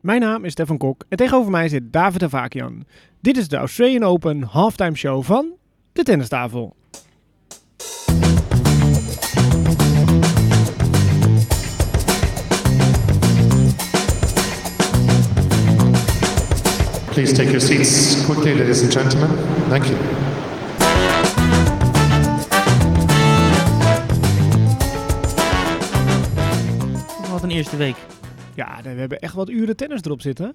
Mijn naam is Stefan Kok en tegenover mij zit David Avakian. Dit is de Australian Open halftime show van de tennistafel. Please take your seats quickly, ladies and gentlemen. Thank you. Wat een eerste week. Ja, we hebben echt wat uren tennis erop zitten.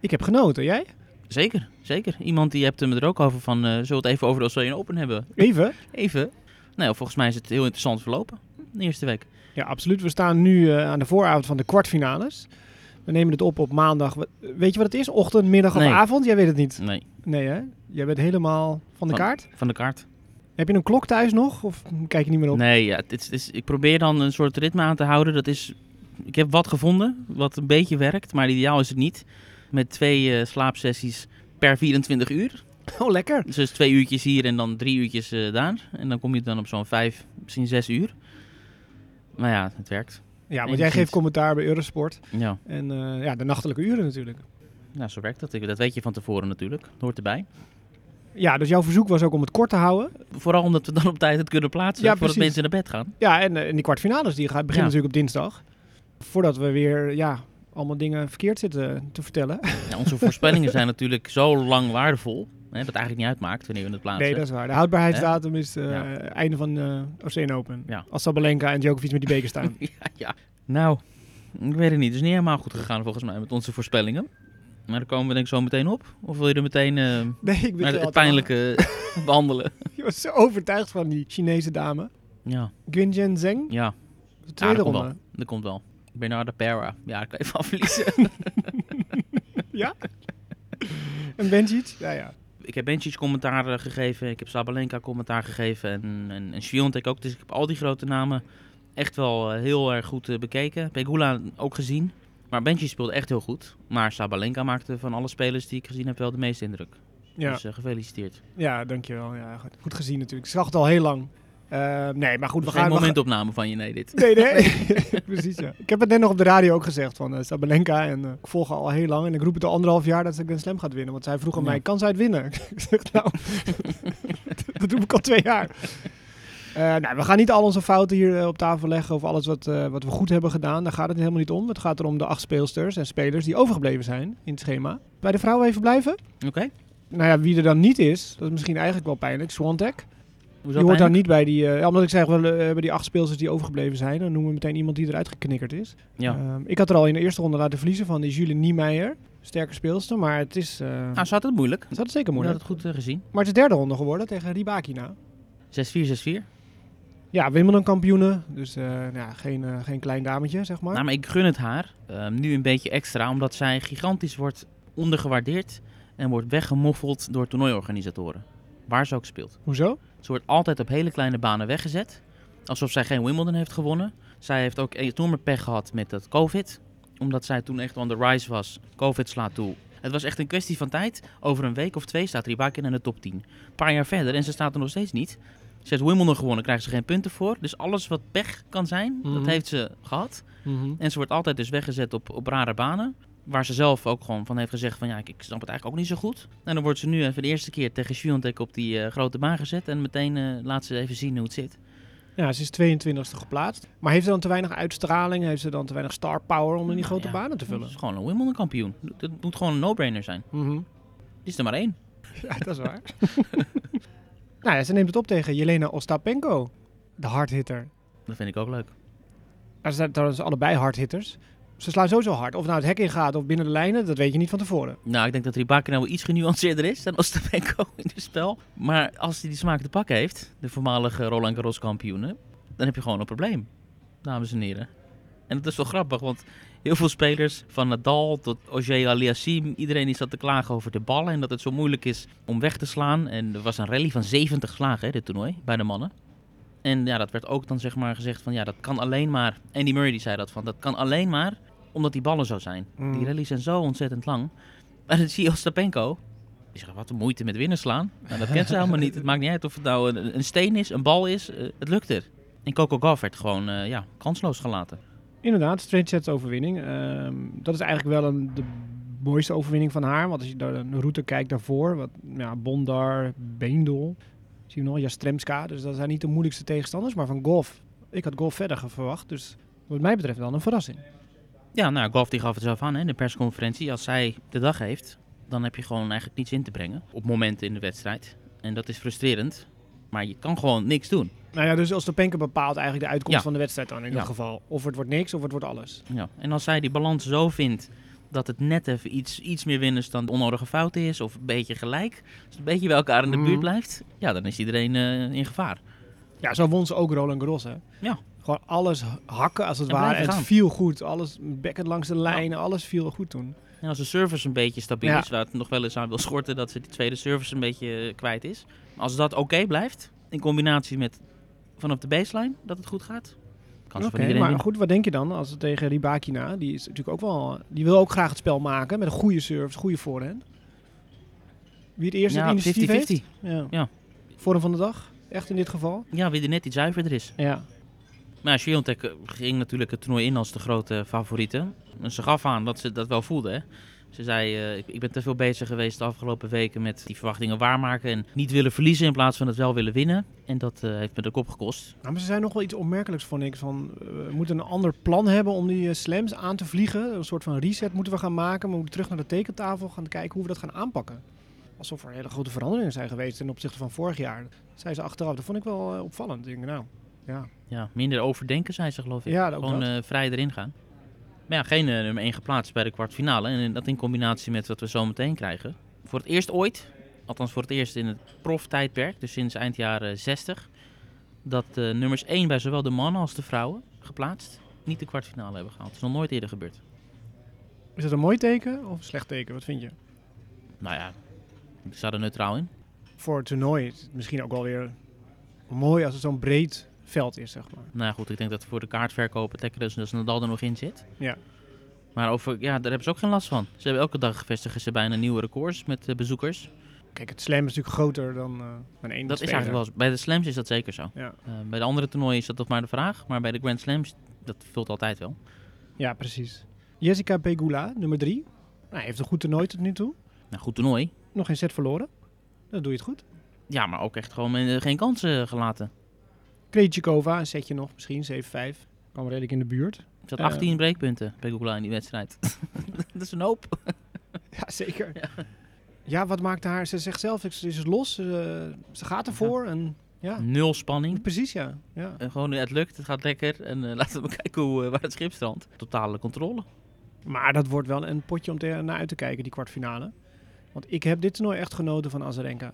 Ik heb genoten, jij? Zeker, zeker. Iemand die hebt hem er ook over van, eh zullen we het even over de Australian Open hebben? Even? Even. Nou, volgens mij is het heel interessant verlopen, de eerste week. Ja, absoluut. We staan nu eh, aan de vooravond van de kwartfinales. We nemen het op op maandag. Weet je wat het is? Ochtend, middag of Nee. avond? Jij weet het niet. Nee, Nee hè? Jij bent helemaal van de Van- kaart. van de kaart. Heb je een klok thuis nog? Of kijk je niet meer op? Nee, ja, het is, het is- ik probeer dan een soort ritme aan te houden. Dat is, ik heb wat gevonden, wat een beetje werkt, maar ideaal is het niet. Met twee eh, slaapsessies per 24 uur. Oh, lekker. Dus, twee uurtjes hier en dan drie uurtjes eh, daar. En dan kom je dan op zo'n vijf, misschien zes uur. Maar ja, het werkt. Ja, want jij geeft commentaar bij Eurosport. Ja. En eh, ja, de nachtelijke uren natuurlijk. Nou, zo werkt dat. Dat weet je van tevoren natuurlijk. Dat hoort erbij. Ja, dus jouw verzoek was ook om het kort te houden. Vooral omdat we dan op tijd het kunnen plaatsen Ja, voordat mensen naar bed gaan. Ja, en, en die kwartfinales die gaan beginnen Ja. natuurlijk op dinsdag. Voordat we weer ja, allemaal dingen verkeerd zitten te vertellen. Ja, onze voorspellingen zijn natuurlijk zo lang waardevol. Hè, dat het eigenlijk niet uitmaakt wanneer we het plaatsen. Nee, dat is waar. De houdbaarheidsdatum is het Ja. einde van de Oceaan Open. Ja. Als Sabalenka en Djokovic met die beker staan. ja, ja. Nou, ik weet het niet. Het is niet helemaal goed gegaan volgens mij met onze voorspellingen. Maar daar komen we denk ik zo meteen op. Of wil je er meteen eh, Nee, ik naar het pijnlijke behandelen? Je was zo overtuigd van die Chinese dame. Ja, Guinjen Zheng. ja. De ja tweede komt ronde. wel. Dat komt wel. Bernardo Pera. Ja, ik kan even afverliezen. Ja? en Benjic? Ja, ja. ik heb Bencic commentaar eh, gegeven. Ik heb Sabalenka commentaar gegeven. En, en, en Swiatek ook. Dus ik heb al die grote namen echt wel eh, heel erg goed eh, bekeken. Pegula ook gezien. Maar Bencic speelde echt heel goed. Maar Sabalenka maakte van alle spelers die ik gezien heb wel de meeste indruk. Ja, Dus gefeliciteerd. ja dankjewel. Ja, goed, goed gezien natuurlijk. Ik zag het al heel lang. Eh, nee, maar goed, we Geen gaan... gaan- momentopname van je, nee dit. Nee, nee. Precies, ja. Ik heb het net nog op de radio ook gezegd van eh, Sabalenka. En eh, ik volg haar al heel lang. En ik roep het al anderhalf jaar dat ze Grand Slam gaat winnen. Want zij vroeg aan Ja. mij, kan zij het winnen? ik zeg, nou, dat roep ik al twee jaar. Eh, nou, we gaan niet al onze fouten hier op tafel leggen over alles wat, wat we goed hebben gedaan. Daar gaat het helemaal niet om. Het gaat erom de acht speelsters en spelers die overgebleven zijn in het schema. Bij de vrouwen even blijven. Oké. Nou ja, wie er dan niet is, dat is misschien eigenlijk wel pijnlijk. Swantek. Hoezo Die hoort daar niet bij die... eh, omdat ik zeg, we eh, hebben die acht speelsters die overgebleven zijn. Dan noemen we meteen iemand die eruit geknikkerd is. Ja. Ehm, ik had er al in de eerste ronde laten verliezen van die Julie Niemeyer. Sterke speelster, maar het is... eh Nou, ze had het moeilijk. dat is zeker Ik had moeilijk. het goed eh, gezien. Maar het is derde ronde geworden tegen Ribakina. 6-4, 6-4. Ja, Wimbledon kampioenen. Dus nou ja, geen, geen klein dametje, zeg maar. Nou, maar ik gun het haar eh, nu een beetje extra, omdat zij gigantisch wordt ondergewaardeerd en wordt weggemoffeld door toernooiorganisatoren. Waar ze ook speelt. Hoezo? Ze wordt altijd op hele kleine banen weggezet, alsof zij geen Wimbledon heeft gewonnen. Zij heeft ook enorme pech gehad met dat COVID, omdat zij toen echt on the rise was. COVID slaat toe. Het was echt een kwestie van tijd. Over een week of twee staat Rybakina in de top 10. Een paar jaar verder en ze staat er nog steeds niet. Ze heeft Wimbledon gewonnen, krijgt ze geen punten voor. Dus alles wat pech kan zijn, Mhm. dat heeft ze gehad. Mhm. En ze wordt altijd dus weggezet op, op rare banen. Waar ze zelf ook gewoon van heeft gezegd van ja, ik, ik snap het eigenlijk ook niet zo goed. En dan wordt ze nu even de eerste keer tegen Swiatek op die eh, grote baan gezet. En meteen eh, laat ze even zien hoe het zit. Ja, ze is 22e geplaatst. Maar heeft ze dan te weinig uitstraling? Heeft ze dan te weinig star power om in die Nou grote ja, banen te vullen? is gewoon een Wimbledon kampioen. Dat moet gewoon een no-brainer zijn. Die is er maar één. Ja, dat is waar. nou ja, ze neemt het op tegen Jelena Ostapenko. De hardhitter. Dat vind ik ook leuk. Nou, ze zijn trouwens allebei hardhitters. Ze slaan sowieso hard. Of nou het hek in gaat of binnen de lijnen, dat weet je niet van tevoren. Nou, ik denk dat Rybakina wel iets genuanceerder is dan Ostapenko in het spel. Maar als hij die smaak te pakken heeft, de voormalige Roland Garros kampioenen, dan heb je gewoon een probleem, dames en heren. En dat is wel grappig, want heel veel spelers, van Nadal tot Auger Aliassime, iedereen die zat te klagen over de ballen en dat het zo moeilijk is om weg te slaan. En er was een rally van 70 slagen, hè, dit toernooi, bij de mannen. En ja, dat werd ook dan zeg maar gezegd van ja, dat kan alleen maar, Andy Murray die zei dat van, dat kan alleen maar omdat die ballen zo zijn. Mm. Die rallies zijn zo ontzettend lang. En dan zie je Ostapenko, die zegt wat een moeite met winnen slaan. Nou, dat kent ze helemaal niet. Het maakt niet uit of het nou een, een steen is, een bal is, eh, het lukt er. En Coco Gauff werd gewoon eh, ja, kansloos gelaten. Inderdaad, sets overwinning. Ehm, dat is eigenlijk wel een, de mooiste overwinning van haar. Want als je naar de route kijkt daarvoor, wat, ja, Bondar, Beendel, zie je nog, Jastremska. Dus dat zijn niet de moeilijkste tegenstanders. Maar van Golf, ik had Golf verder verwacht. Dus wat mij betreft dan een verrassing. Ja, nou, Golf die gaf het zelf aan hè, in de persconferentie. Als zij de dag heeft, dan heb je gewoon eigenlijk niets in te brengen op momenten in de wedstrijd. En dat is frustrerend, maar je kan gewoon niks doen. Nou ja, dus Ostapenko bepaalt eigenlijk de uitkomst Ja. van de wedstrijd dan in Ja. dat geval. Of het wordt niks, of het wordt alles. Ja. En als zij die balans zo vindt dat het net even iets, iets meer winners dan de onnodige fout is, of een beetje gelijk, als het een beetje bij elkaar in de Mhm. buurt blijft, ja, dan is iedereen eh, in gevaar. Ja, zo won ze ook Roland Garros, hè? Ja. Gewoon alles hakken als het En ware. Het viel goed. Alles bekken langs de lijn, alles viel goed toen. En als de service een beetje stabiel Ja. is, waar het nog wel eens aan wil schorten dat ze die tweede service een beetje eh, kwijt is. Maar als dat oké blijft, in combinatie met vanaf de baseline, dat het goed gaat, kan ze Oké, maar winnen. goed, wat denk je dan als het tegen Ribakina? Die is natuurlijk ook wel, die wil ook graag het spel maken met een goede service, goede voorhand. Wie het eerste het Ja, initiatief 50-50. heeft? Ja. Ja. Vorm van de dag, echt in dit geval. Ja, wie er net iets zuiverder is. Ja. Maar Swiatek eh, ging natuurlijk het toernooi in als de grote favoriete. En ze gaf aan dat ze dat wel voelde. Hè? Ze zei, eh, ik, ik ben te veel bezig geweest de afgelopen weken met die verwachtingen waarmaken. En niet willen verliezen in plaats van het wel willen winnen. En dat eh, heeft me de kop gekost. Nou, maar ze zijn nog wel iets opmerkelijks, vond ik. Van, we moeten een ander plan hebben om die slams aan te vliegen. Een soort van reset moeten we gaan maken. We moeten terug naar de tekentafel gaan kijken hoe we dat gaan aanpakken. Alsof er hele grote veranderingen zijn geweest ten opzichte van vorig jaar. Zei ze achteraf. Dat vond ik wel eh, opvallend. Ik denk, nou, ja. Ja, minder overdenken, zei ze geloof ik. Ja, Gewoon eh, vrij erin gaan. Maar ja, geen eh, nummer 1 geplaatst bij de kwartfinale. En dat in combinatie met wat we zo meteen krijgen. Voor het eerst ooit, althans voor het eerst in het proftijdperk, dus sinds eind jaren 60, dat nummers 1 bij zowel de mannen als de vrouwen geplaatst niet de kwartfinale hebben gehaald. Dat is nog nooit eerder gebeurd. Is dat een mooi teken of een slecht teken? Wat vind je? Nou ja, ik sta er neutraal in. Voor het toernooi is het misschien ook wel weer mooi als het zo'n breed veld is, zeg maar. Nou ja, goed, ik denk dat voor de kaartverkoop het lekker is dat Nadal er nog in zit. Ja. Maar over, ja, daar hebben ze ook geen last van. Ze hebben elke dag vestigen ze bijna nieuwe records met eh, bezoekers. Kijk, het slam is natuurlijk groter dan, eh dan één Dat is eigenlijk wel, bij de slams is dat zeker zo. Ja. Eh, bij de andere toernooien is dat toch maar de vraag. Maar bij de Grand Slams, dat vult altijd wel. ja, precies. Jessica Pegula, nummer drie. Nou, heeft een goed toernooi tot nu toe. Nou, goed toernooi. Nog geen set verloren. Dan doe je het goed. Ja, maar ook echt gewoon eh, geen kansen gelaten. Krejcikova, een setje nog, misschien 7-5. Kwam redelijk in de buurt. Er zat Eh. 18 breekpunten bij Google in die wedstrijd. dat is een hoop. Ja, zeker. Ja, wat maakte haar? Ze zegt zelf, ze is los. eh, ze gaat ervoor. En ja, Nul spanning. precies ja. ja. Eh, gewoon, het lukt, het gaat lekker. En eh, laten we kijken hoe, eh, waar het schip strandt. Totale controle. Maar dat wordt wel een potje om te, naar uit te kijken, die kwartfinale. Want ik heb dit toernooi echt genoten van Azarenka.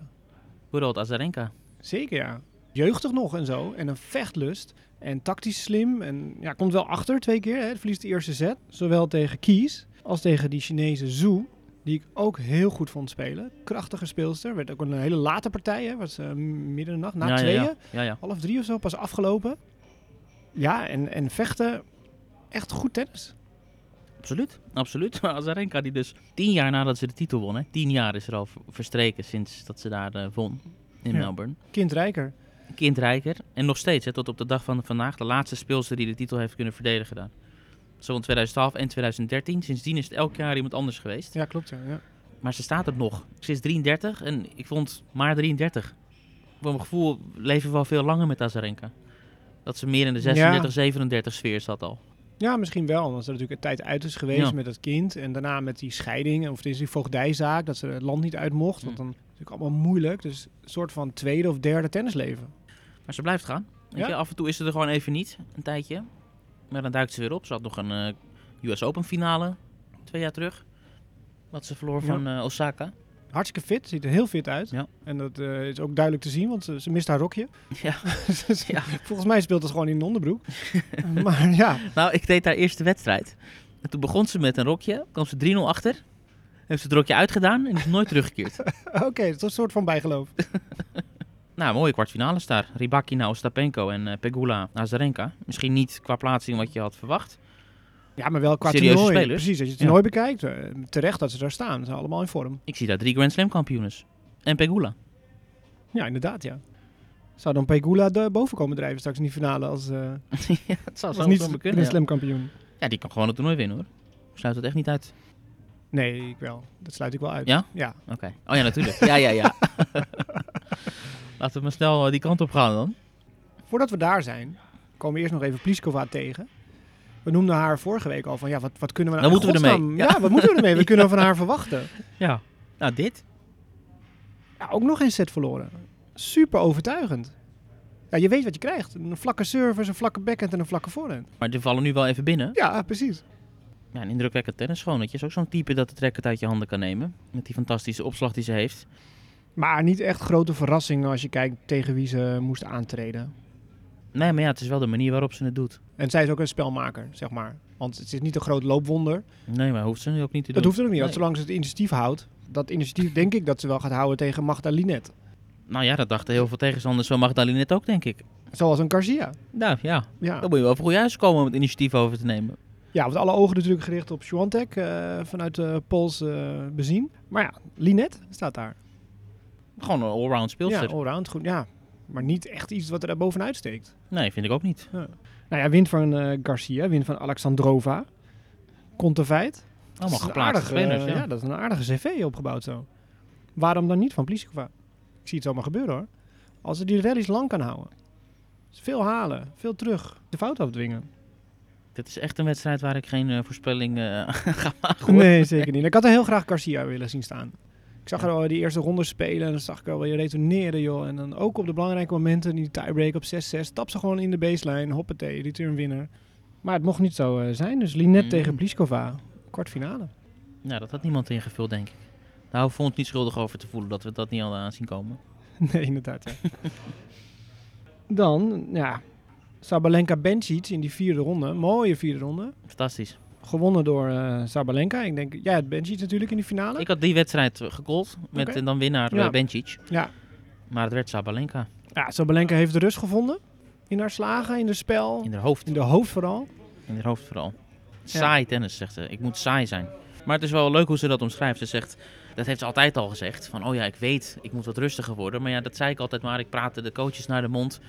Goed Azarenka. Zeker ja. Jeugdig nog en zo. En een vechtlust. En tactisch slim. En ja, komt wel achter twee keer. Hè. Verliest de eerste set. Zowel tegen Kies als tegen die Chinese Zhu. Die ik ook heel goed vond spelen. Krachtige speelster. Werd ook een hele late partij. Hè. Was eh, midden de nacht. Na ja, tweeën. Ja, ja. ja, ja. Half drie of zo. Pas afgelopen. Ja, en, en vechten. Echt goed tennis. Absoluut, absoluut. Maar Azarenka die dus tien jaar nadat ze de titel won, hè, tien jaar is er al verstreken sinds dat ze daar eh, won in Ja. Melbourne. Kindrijker. Kindrijker en nog steeds, hè, tot op de dag van vandaag, de laatste speelster die de titel heeft kunnen verdedigen daar. Zo in 2012 en 2013. Sindsdien is het elk jaar iemand anders geweest. Ja, klopt. Ja. ja. Maar ze staat er nog. Ze is 33 en ik vond maar 33. Voor mijn gevoel leven we wel veel langer met Azarenka. Dat ze meer in de 36, 37 sfeer zat al. Ja, misschien wel. Omdat er natuurlijk een tijd uit is geweest Ja. met het kind. En daarna met die scheiding. Of het is die voogdijzaak. Dat ze het land niet uit mocht. Want dan is het natuurlijk allemaal moeilijk. Dus een soort van tweede of derde tennisleven. Maar ze blijft gaan. Ja. je, af en toe is ze er gewoon even niet, een tijdje. Maar dan duikt ze weer op. Ze had nog een eh, US Open finale, twee jaar terug. Wat ze verloor Ja. van eh, Osaka. Hartstikke fit. Ziet er heel fit uit. Ja. En dat eh, is ook duidelijk te zien. Want ze, ze mist haar rokje. Ja. Dus Ja. Volgens mij speelt het gewoon in een onderbroek. maar ja. Nou, ik deed haar eerste wedstrijd. En toen begon ze met een rokje. kwam ze 3-0 achter. Heeft ze het rokje uitgedaan en is nooit teruggekeerd. Oké, dat is een soort van bijgeloof. nou, mooie kwartfinale daar. Rybakina, Ostapenko en eh, Pegula, Azarenka. Misschien niet qua plaatsing wat je had verwacht. Ja, maar wel qua Serieuze toernooi. spelers. Precies, als je het toernooi bekijkt. eh, terecht dat ze daar staan. Ze zijn allemaal in vorm. Ik zie daar drie Grand Slam kampioenen. En Pegula. Ja, inderdaad, ja. Zou dan Pegula de boven komen drijven straks in die finale als, eh ja, het zou als niet kunnen. Ja. slam kampioen? Ja, die kan gewoon het toernooi winnen hoor. Sluit het echt niet uit. Nee, ik wel. Dat sluit ik wel uit. Ja? Ja. Oké. Oh ja, natuurlijk. ja, ja, ja. Laten we maar snel eh, die kant op gaan dan. Voordat we daar zijn, komen we eerst nog even Pliskova tegen. We noemden haar vorige week al van, ja, wat, wat kunnen we Dan nou in moeten we ermee. Ja. wat moeten we ermee? We kunnen van haar verwachten. Ja. Nou, dit. Ja, ook nog geen set verloren. Super overtuigend. Ja, je weet wat je krijgt. Een vlakke service, een vlakke backhand en een vlakke voorhand. Maar die vallen nu wel even binnen. Ja, precies. Ja, een indrukwekkend tennis gewoon. Dat je is ook zo'n type dat de racket uit je handen kan nemen. Met die fantastische opslag die ze heeft. Maar niet echt grote verrassing als je kijkt tegen wie ze moest aantreden. Nee, maar ja, het is wel de manier waarop ze het doet. En zij is ook een spelmaker, zeg maar. Want het is niet een groot loopwonder. Nee, maar hoeft ze nu ook niet te Dat doen. hoeft er ook niet. Want Nee. zolang ze het initiatief houdt. Dat initiatief denk ik dat ze wel gaat houden tegen Magda Linet. Nou ja, dat dachten heel veel tegenstanders van Magdalene net ook, denk ik. Zoals een Garcia. Nou ja, Ja. dan moet je wel voor huis komen om het initiatief over te nemen. Ja, want alle ogen natuurlijk gericht op Swiatek eh, vanuit de Pools eh, bezien. Maar ja, Linet staat daar. Gewoon een allround speelster. Ja, allround goed. Ja, maar niet echt iets wat er bovenuit steekt. Nee, vind ik ook niet. Nou ja, wint van eh, Garcia, wint van Alexandrova. Kontaveit. Allemaal is een geplaatste aardige, spelers, eh, ja. dat is een aardige cv opgebouwd zo. Waarom dan niet van Pliskova? Ik zie het zomaar gebeuren hoor. Als ze die rallies lang kan houden. Dus veel halen, veel terug, de fout afdwingen. Dit is echt een wedstrijd waar ik geen eh, voorspelling ga maken. hoor. Nee, zeker niet. Ik had er heel graag Garcia willen zien staan. Ik zag er al die eerste ronde spelen en dan zag ik al weer retourneren, joh. En dan ook op de belangrijke momenten, die tiebreak op 6-6, stap ze gewoon in de baseline, hoppatee, return winner. Maar het mocht niet zo eh, zijn, dus Linet Mm. tegen Pliskova, kwartfinale. Ja, dat had niemand ingevuld, denk ik. Daar hoeven we ons niet schuldig over te voelen dat we dat niet hadden aanzien komen. Nee, inderdaad, ja. Dan, ja, Sabalenka Bencic in die vierde ronde, mooie vierde ronde. Fantastisch. Gewonnen door eh Sabalenka. Ik denk, ja, het Bencic natuurlijk in die finale. Ik had die wedstrijd eh, gecallt met Oké. eh, dan winnaar Ja. Ja. Maar het werd Sabalenka. Ja, Sabalenka heeft de rust gevonden in haar slagen, in haar spel, In haar hoofd. in de hoofd vooral. In haar hoofd vooral. Saai tennis, zegt ze. Ik moet saai zijn. Maar het is wel leuk hoe ze dat omschrijft. Ze zegt, dat heeft ze altijd al gezegd. Van, oh ja, ik weet, ik moet wat rustiger worden. Maar ja, dat zei ik altijd maar. Ik praatte de coaches naar de mond.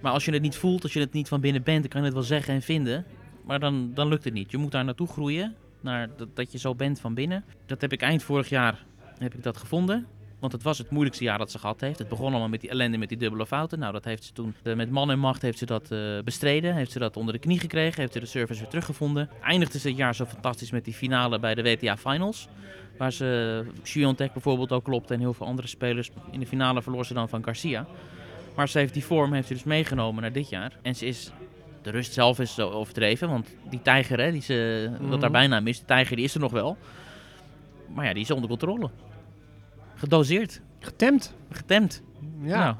Maar als je het niet voelt, als je het niet van binnen bent, dan kan je het wel zeggen en vinden. Maar dan, dan lukt het niet. Je moet daar naartoe groeien. Naar dat, dat je zo bent van binnen. Dat heb ik eind vorig jaar heb ik dat gevonden. Want het was het moeilijkste jaar dat ze gehad heeft. Het begon allemaal met die ellende met die dubbele fouten. Nou, dat heeft ze toen eh, met man en macht heeft ze dat eh, bestreden. Heeft ze dat onder de knie gekregen. Heeft ze de service weer teruggevonden. Eindigde ze het jaar zo fantastisch met die finale bij de WTA Finals. Waar ze Siontek bijvoorbeeld ook klopte en heel veel andere spelers. In de finale verloor ze dan van Garcia. Maar ze heeft die vorm heeft ze dus meegenomen naar dit jaar. En ze is... De rust zelf is overdreven, want die tijger, hè, die ze, wat Mhm. haar bijnaam is, de tijger, die is er nog wel. Maar ja, die is onder controle. Gedoseerd, Getemd. getemd. Ja. Nou,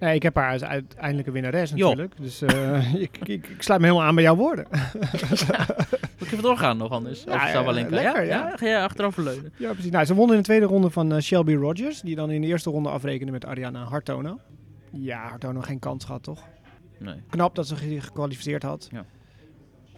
Nee, ik heb haar als uiteindelijke winnares Jo. natuurlijk. Dus eh, ik, ik, ik sluit me helemaal aan bij jouw woorden. moet ik even doorgaan nog anders? Ja, over ja, lekker, ja? ja. Ga je achterover leunen? Ja, precies. Nou, ze won in de tweede ronde van eh, Shelby Rogers. Die dan in de eerste ronde afrekende met Ariana Hartono. Ja, Hartono geen kans gehad, toch? Nee. Knap dat ze zich gekwalificeerd had. Ja.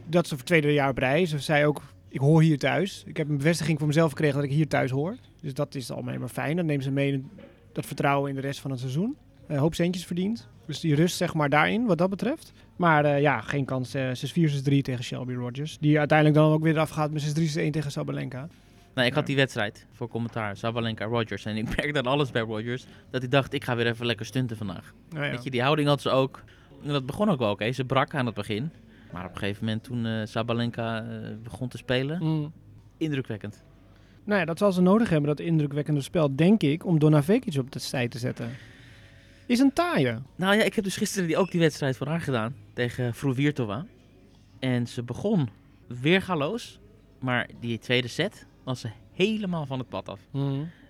Dat ze voor het tweede jaar op rij. Ze zei ook, ik hoor hier thuis. Ik heb een bevestiging voor mezelf gekregen dat ik hier thuis hoor. Dus dat is algemeen maar fijn. Dan neemt ze mee dat vertrouwen in de rest van het seizoen. Een hoop centjes verdient. Dus die rust zeg maar daarin, wat dat betreft. Maar eh, ja, geen kans. eh 6-4, 6-3 tegen Shelby Rogers. Die uiteindelijk dan ook weer afgaat met 6-3, 6-1 tegen Sabalenka. Nee, ik had die wedstrijd voor commentaar. Sabalenka, Rogers. En ik merkte aan alles bij Rogers. Dat hij dacht, ik ga weer even lekker stunten vandaag. Nou ja. Weet je, die houding had ze ook. En dat begon ook wel oké. Ze brak aan het begin. Maar op een gegeven moment toen eh, Sabalenka eh, begon te spelen. Mm. Indrukwekkend. Nou ja, dat zal ze nodig hebben, dat indrukwekkende spel, denk ik, om Donna Vekic op de stij te zetten. Is een taaie. Nou ja, ik heb dus gisteren die, ook die wedstrijd voor haar gedaan. Tegen Fruvirtova. En ze begon weergaloos. Maar die tweede set was ze helemaal van het pad af.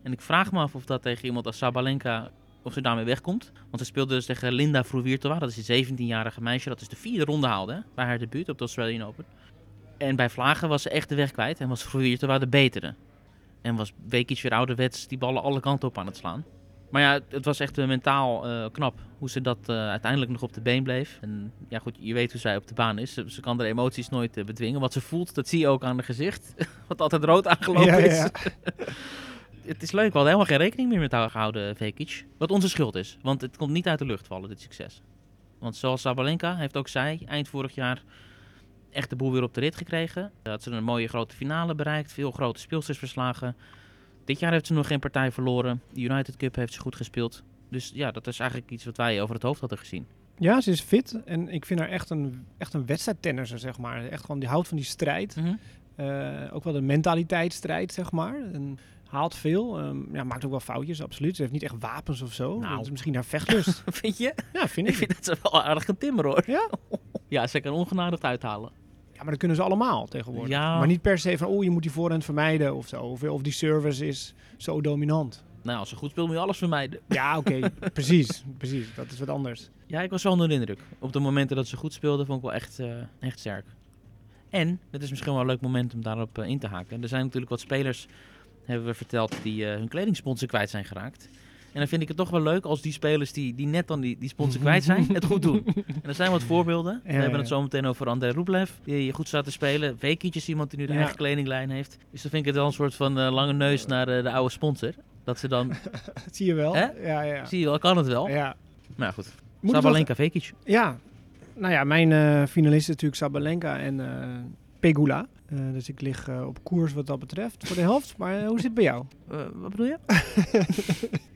En ik vraag me af of dat tegen iemand als Sabalenka, of ze daarmee wegkomt. Want ze speelde dus tegen Linda Fruvirtova, dat is een 17-jarige meisje, dat is de vierde ronde haalde hè, bij haar debuut op de Australian Open. En bij Vlagen was ze echt de weg kwijt en was Fruvirtova de betere. En was Vekic weer ouderwets die ballen alle kanten op aan het slaan. Maar ja, het was echt eh, mentaal eh, knap hoe ze dat eh, uiteindelijk nog op de been bleef. En ja goed, je weet hoe zij op de baan is. Ze, ze kan haar emoties nooit bedwingen. Wat ze voelt, dat zie je ook aan haar gezicht. Wat altijd rood aangelopen ja, is. ja. het is leuk. We hadden helemaal geen rekening meer met haar gehouden, Vekic. Wat onze schuld is. Want het komt niet uit de lucht vallen, dit succes. Want zoals Sabalenka heeft ook zij eind vorig jaar echt de boel weer op de rit gekregen. Dat ze een mooie grote finale bereikt. Veel grote speelsters verslagen. Dit jaar heeft ze nog geen partij verloren. De United Cup heeft ze goed gespeeld. Dus ja, dat is eigenlijk iets wat wij over het hoofd hadden gezien. Ja, ze is fit en ik vind haar echt een, echt een wedstrijdtennisser, zeg maar. Echt gewoon, die houdt van die strijd. Eh, ook wel de mentaliteitsstrijd, zeg maar. En haalt veel. Ehm, ja, maakt ook wel foutjes, absoluut. Ze heeft niet echt wapens of zo. Nou. Dat is misschien haar vechtlust. Vind je? ja, vind Ik ik. vind dat ze wel aardig een timmer hoor. Ja? Ja, ze kan ongenadigd uithalen. Ja, maar dat kunnen ze allemaal tegenwoordig. Ja. Maar niet per se van, oh, je moet die voorhand vermijden of zo. Of, of die service is zo dominant. Nou, als ze goed speelt moet je alles vermijden. Ja, oké. precies. Precies. Dat is wat anders. Ja, ik was wel onder de indruk. Op de momenten dat ze goed speelde, vond ik wel echt, eh, echt sterk. En, het is misschien wel een leuk moment om daarop eh, in te haken. Er zijn natuurlijk wat spelers, hebben we verteld, die eh, hun kledingsponsor kwijt zijn geraakt. En dan vind ik het toch wel leuk als die spelers die, die net dan die, die sponsor kwijt zijn, het goed doen. En er zijn wat voorbeelden. we Ja, hebben ja. het zo meteen over André Rublev, die goed staat te spelen. Is iemand die nu de Ja. eigen kledinglijn heeft. Dus dan vind ik het wel een soort van eh, lange neus naar eh, de oude sponsor. Dat ze dan, Dat zie je wel. Hè? Ja, ja. zie je wel, kan het wel. ja. Maar goed. Moet Sabalenka, Vekic. Ja, nou ja, mijn eh finalist is natuurlijk Sabalenka en Pegula. Eh, dus ik lig eh, op koers wat dat betreft voor de helft. Maar eh, hoe zit het bij jou? Eh, wat bedoel je?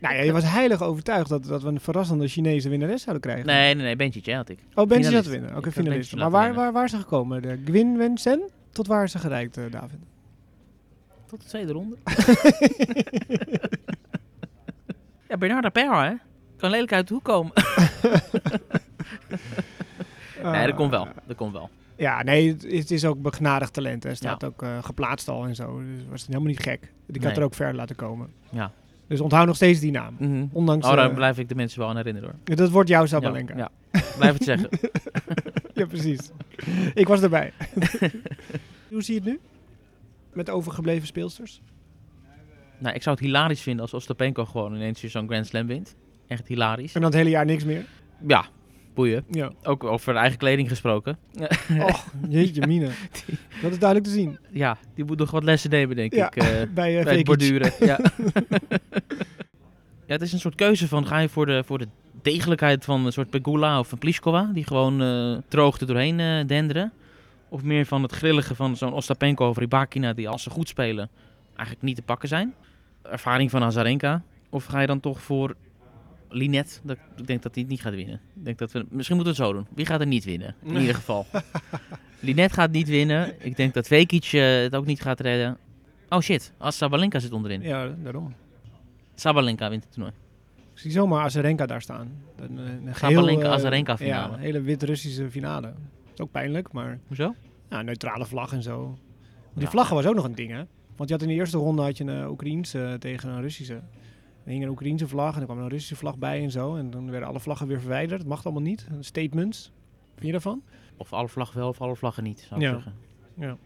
Nou ja, je was heilig overtuigd dat, dat we een verrassende Chinese winnares zouden krijgen. Nee, nee, nee, Bentje had ik. Oh, Benji finalist. zat winnen. Oké, had finalist. Maar waar, waar, waar is ze gekomen? De Gwyn Wen Sen? Tot waar is ze gereikt, David? Tot de tweede ronde. ja, Bernarda Pera, hè? Kan lelijk uit de hoek komen. nee, dat komt wel. Dat komt wel. Ja, nee, het, is ook begnadigd talent. Hij staat ook eh, geplaatst al en zo. Dus was het helemaal niet gek. Die had Nee. er ook ver laten komen. Ja. Dus onthoud nog steeds die naam. Mhm. Ondanks... Oh, daar eh, blijf ik de mensen wel aan herinneren hoor. dat wordt jouw Ja, Sabalenka. Ja, Blijf het zeggen. Ja, precies. ik was erbij. Hoe zie je het nu? Met de overgebleven speelsters? nou, ik zou het hilarisch vinden als Ostapenko gewoon ineens zo'n Grand Slam wint. Echt hilarisch. En dan het hele jaar niks meer? Ja, boeien. Ja. Ook over eigen kleding gesproken. Och, jeetje mine. Dat is duidelijk te zien. Ja, die moet nog wat lessen nemen, denk Ja, ik. eh, Bij, uh, bij het borduren. Ja. ja, het is een soort keuze van ga je voor de, voor de degelijkheid van een soort Pegula of een Pliskova, die gewoon eh droog er doorheen denderen. Of meer van het grillige van zo'n Ostapenko of Rybakina, die als ze goed spelen eigenlijk niet te pakken zijn. Ervaring van Azarenka. Of ga je dan toch voor Linet? Dat, ik denk dat hij het niet gaat winnen. Ik denk dat we, misschien moeten we het zo doen. Wie gaat er niet winnen? In ieder geval. Linet gaat niet winnen. Ik denk dat Vekic eh, het ook niet gaat redden. Oh shit, als Sabalenka zit onderin. Ja, daarom. Sabalenka wint het toernooi. Ik zie zomaar Azarenka daar staan. Een, een, een Sabalenka, eh, Azarenka finale. Ja, een hele wit-Russische finale. Dat is ook pijnlijk, maar Hoezo? ja, neutrale vlag en zo. Want die Ja. vlaggen was ook nog een ding, hè? Want je had in de eerste ronde had je een uh, Oekraïense eh, tegen een Russische. Er hing een Oekraïense vlag en er kwam een Russische vlag bij en zo. En dan werden alle vlaggen weer verwijderd. Dat mag allemaal niet. Statements. Vind je daarvan? Of alle vlaggen wel of alle vlaggen niet, zou ik Ja. zeggen.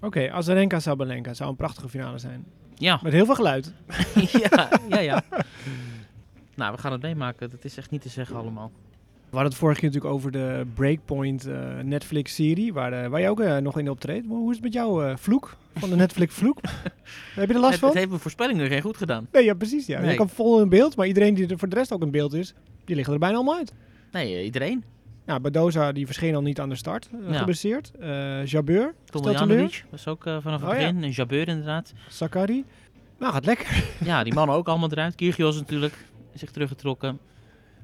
Oké, Azarenka Sabalenka zou een prachtige finale zijn. Ja, Met heel veel geluid. ja, ja, ja. nou, we gaan het meemaken. Dat is echt niet te zeggen allemaal. We hadden het vorige keer natuurlijk over de Breakpoint eh, Netflix-serie, waar, eh, waar je ook eh, nog in optreedt. Hoe is het met jouw eh, vloek? Van de Netflix-vloek? Heb je er last Het, van? het heeft mijn voorspellingen geen goed gedaan. Nee, ja, precies. Ja. Nee. Je kan vol in beeld, maar iedereen die er voor de rest ook in beeld is, die liggen er bijna allemaal uit. Nee, eh, iedereen. Nou, Badoza die verscheen al niet aan de start, uh, Ja. geblesseerd. Eh Jabeur, Tomljanovic was ook eh, vanaf het Oh, ja. begin. En Jabeur inderdaad. Sakari. Nou, gaat lekker. Ja, die mannen ook allemaal eruit. Kyrgios natuurlijk zich teruggetrokken.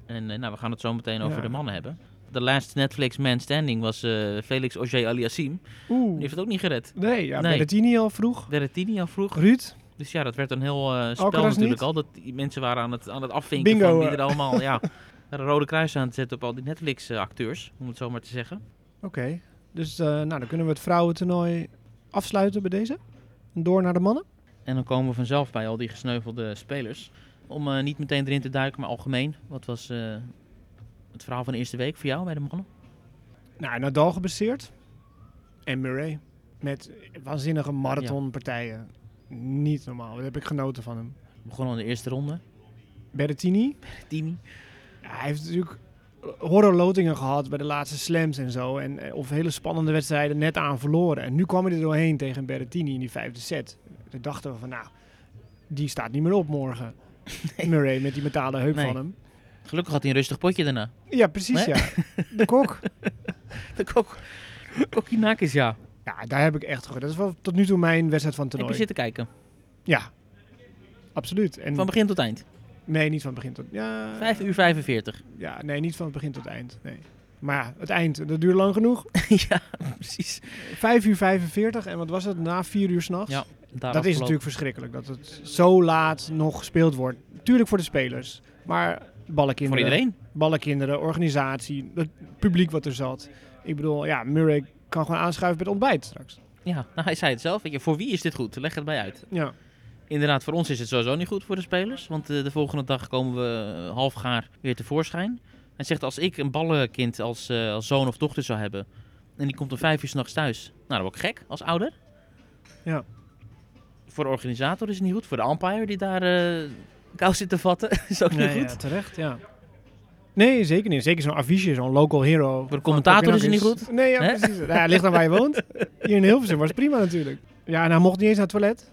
En nou, we gaan het zo meteen over Ja. de mannen hebben. De last Netflix man standing was eh, Felix Auger Aliassime. Die Oeh. heeft het ook niet gered. Nee, ja, Nee. Berrettini al vroeg. Berrettini al vroeg. Ruud. Dus ja, dat werd een heel eh, spel Alcaraz natuurlijk niet? al. Dat die mensen waren aan het, aan het afvinken Bingo, van wie eh. er allemaal... ja, een rode kruis aan het zetten op al die Netflix-acteurs. om het zo maar te zeggen. Oké. Dus nou, dan kunnen we het vrouwentoernooi afsluiten bij deze. En door naar de mannen. En dan komen we vanzelf bij al die gesneuvelde spelers. Om niet meteen erin te duiken, maar algemeen. Wat was het verhaal van de eerste week voor jou bij de mannen? Nou, Nadal geblesseerd. En Murray. Met waanzinnige marathonpartijen. Niet normaal. Daar heb ik genoten van hem. We begonnen in de eerste ronde. Berrettini. Tini. Ja, hij heeft natuurlijk horrorlotingen gehad bij de laatste slams en zo. En, eh, of hele spannende wedstrijden net aan verloren. En nu kwam hij er doorheen tegen Berrettini in die vijfde set. Toen dachten we van nou, die staat niet meer op morgen. Murray met die metalen heup Nee. van hem. Gelukkig had hij een rustig potje daarna. Ja, precies Nee? ja. De kok. De kok. Kokkinakis, ja. Ja, daar heb ik echt gehoord. Dat is wel tot nu toe mijn wedstrijd van het Heb je toernooi. zitten kijken? Ja, absoluut. En Van begin tot eind. Nee, niet van begin tot... Ja, 5 uur 45. Ja, nee, niet van het begin tot eind. Nee. Maar ja, het eind, dat duurde lang genoeg. ja, precies. 5 uur 45 en wat was het? Na 4 uur s'nachts? Ja, daar dat is natuurlijk verschrikkelijk. Dat het zo laat nog gespeeld wordt. Tuurlijk voor de spelers. Maar Voor ballenkinderen, iedereen. ballenkinderen, organisatie, het publiek wat er zat. Ik bedoel, ja, Murray kan gewoon aanschuiven bij het ontbijt straks. Ja, nou, hij zei het zelf. Weet je, voor wie is dit goed? Leg het bij uit. Ja, Inderdaad, voor ons is het sowieso niet goed voor de spelers. Want eh, de volgende dag komen we eh, half gaar weer tevoorschijn. Hij zegt, als ik een ballenkind als, eh, als zoon of dochter zou hebben... en die komt om vijf uur s'nachts thuis... nou, dan word ik gek als ouder. Ja. Voor de organisator is het niet goed. Voor de umpire die daar kou zit te vatten is ook niet nee, goed. ja, terecht, ja. Nee, zeker niet. Zeker zo'n affiche, zo'n local hero. Voor de commentator is het niet goed. Nee, ja, Hè? precies. Ja, ligt aan waar je woont. Hier in Hilversum was het prima natuurlijk. Ja, en hij mocht niet eens naar het toilet.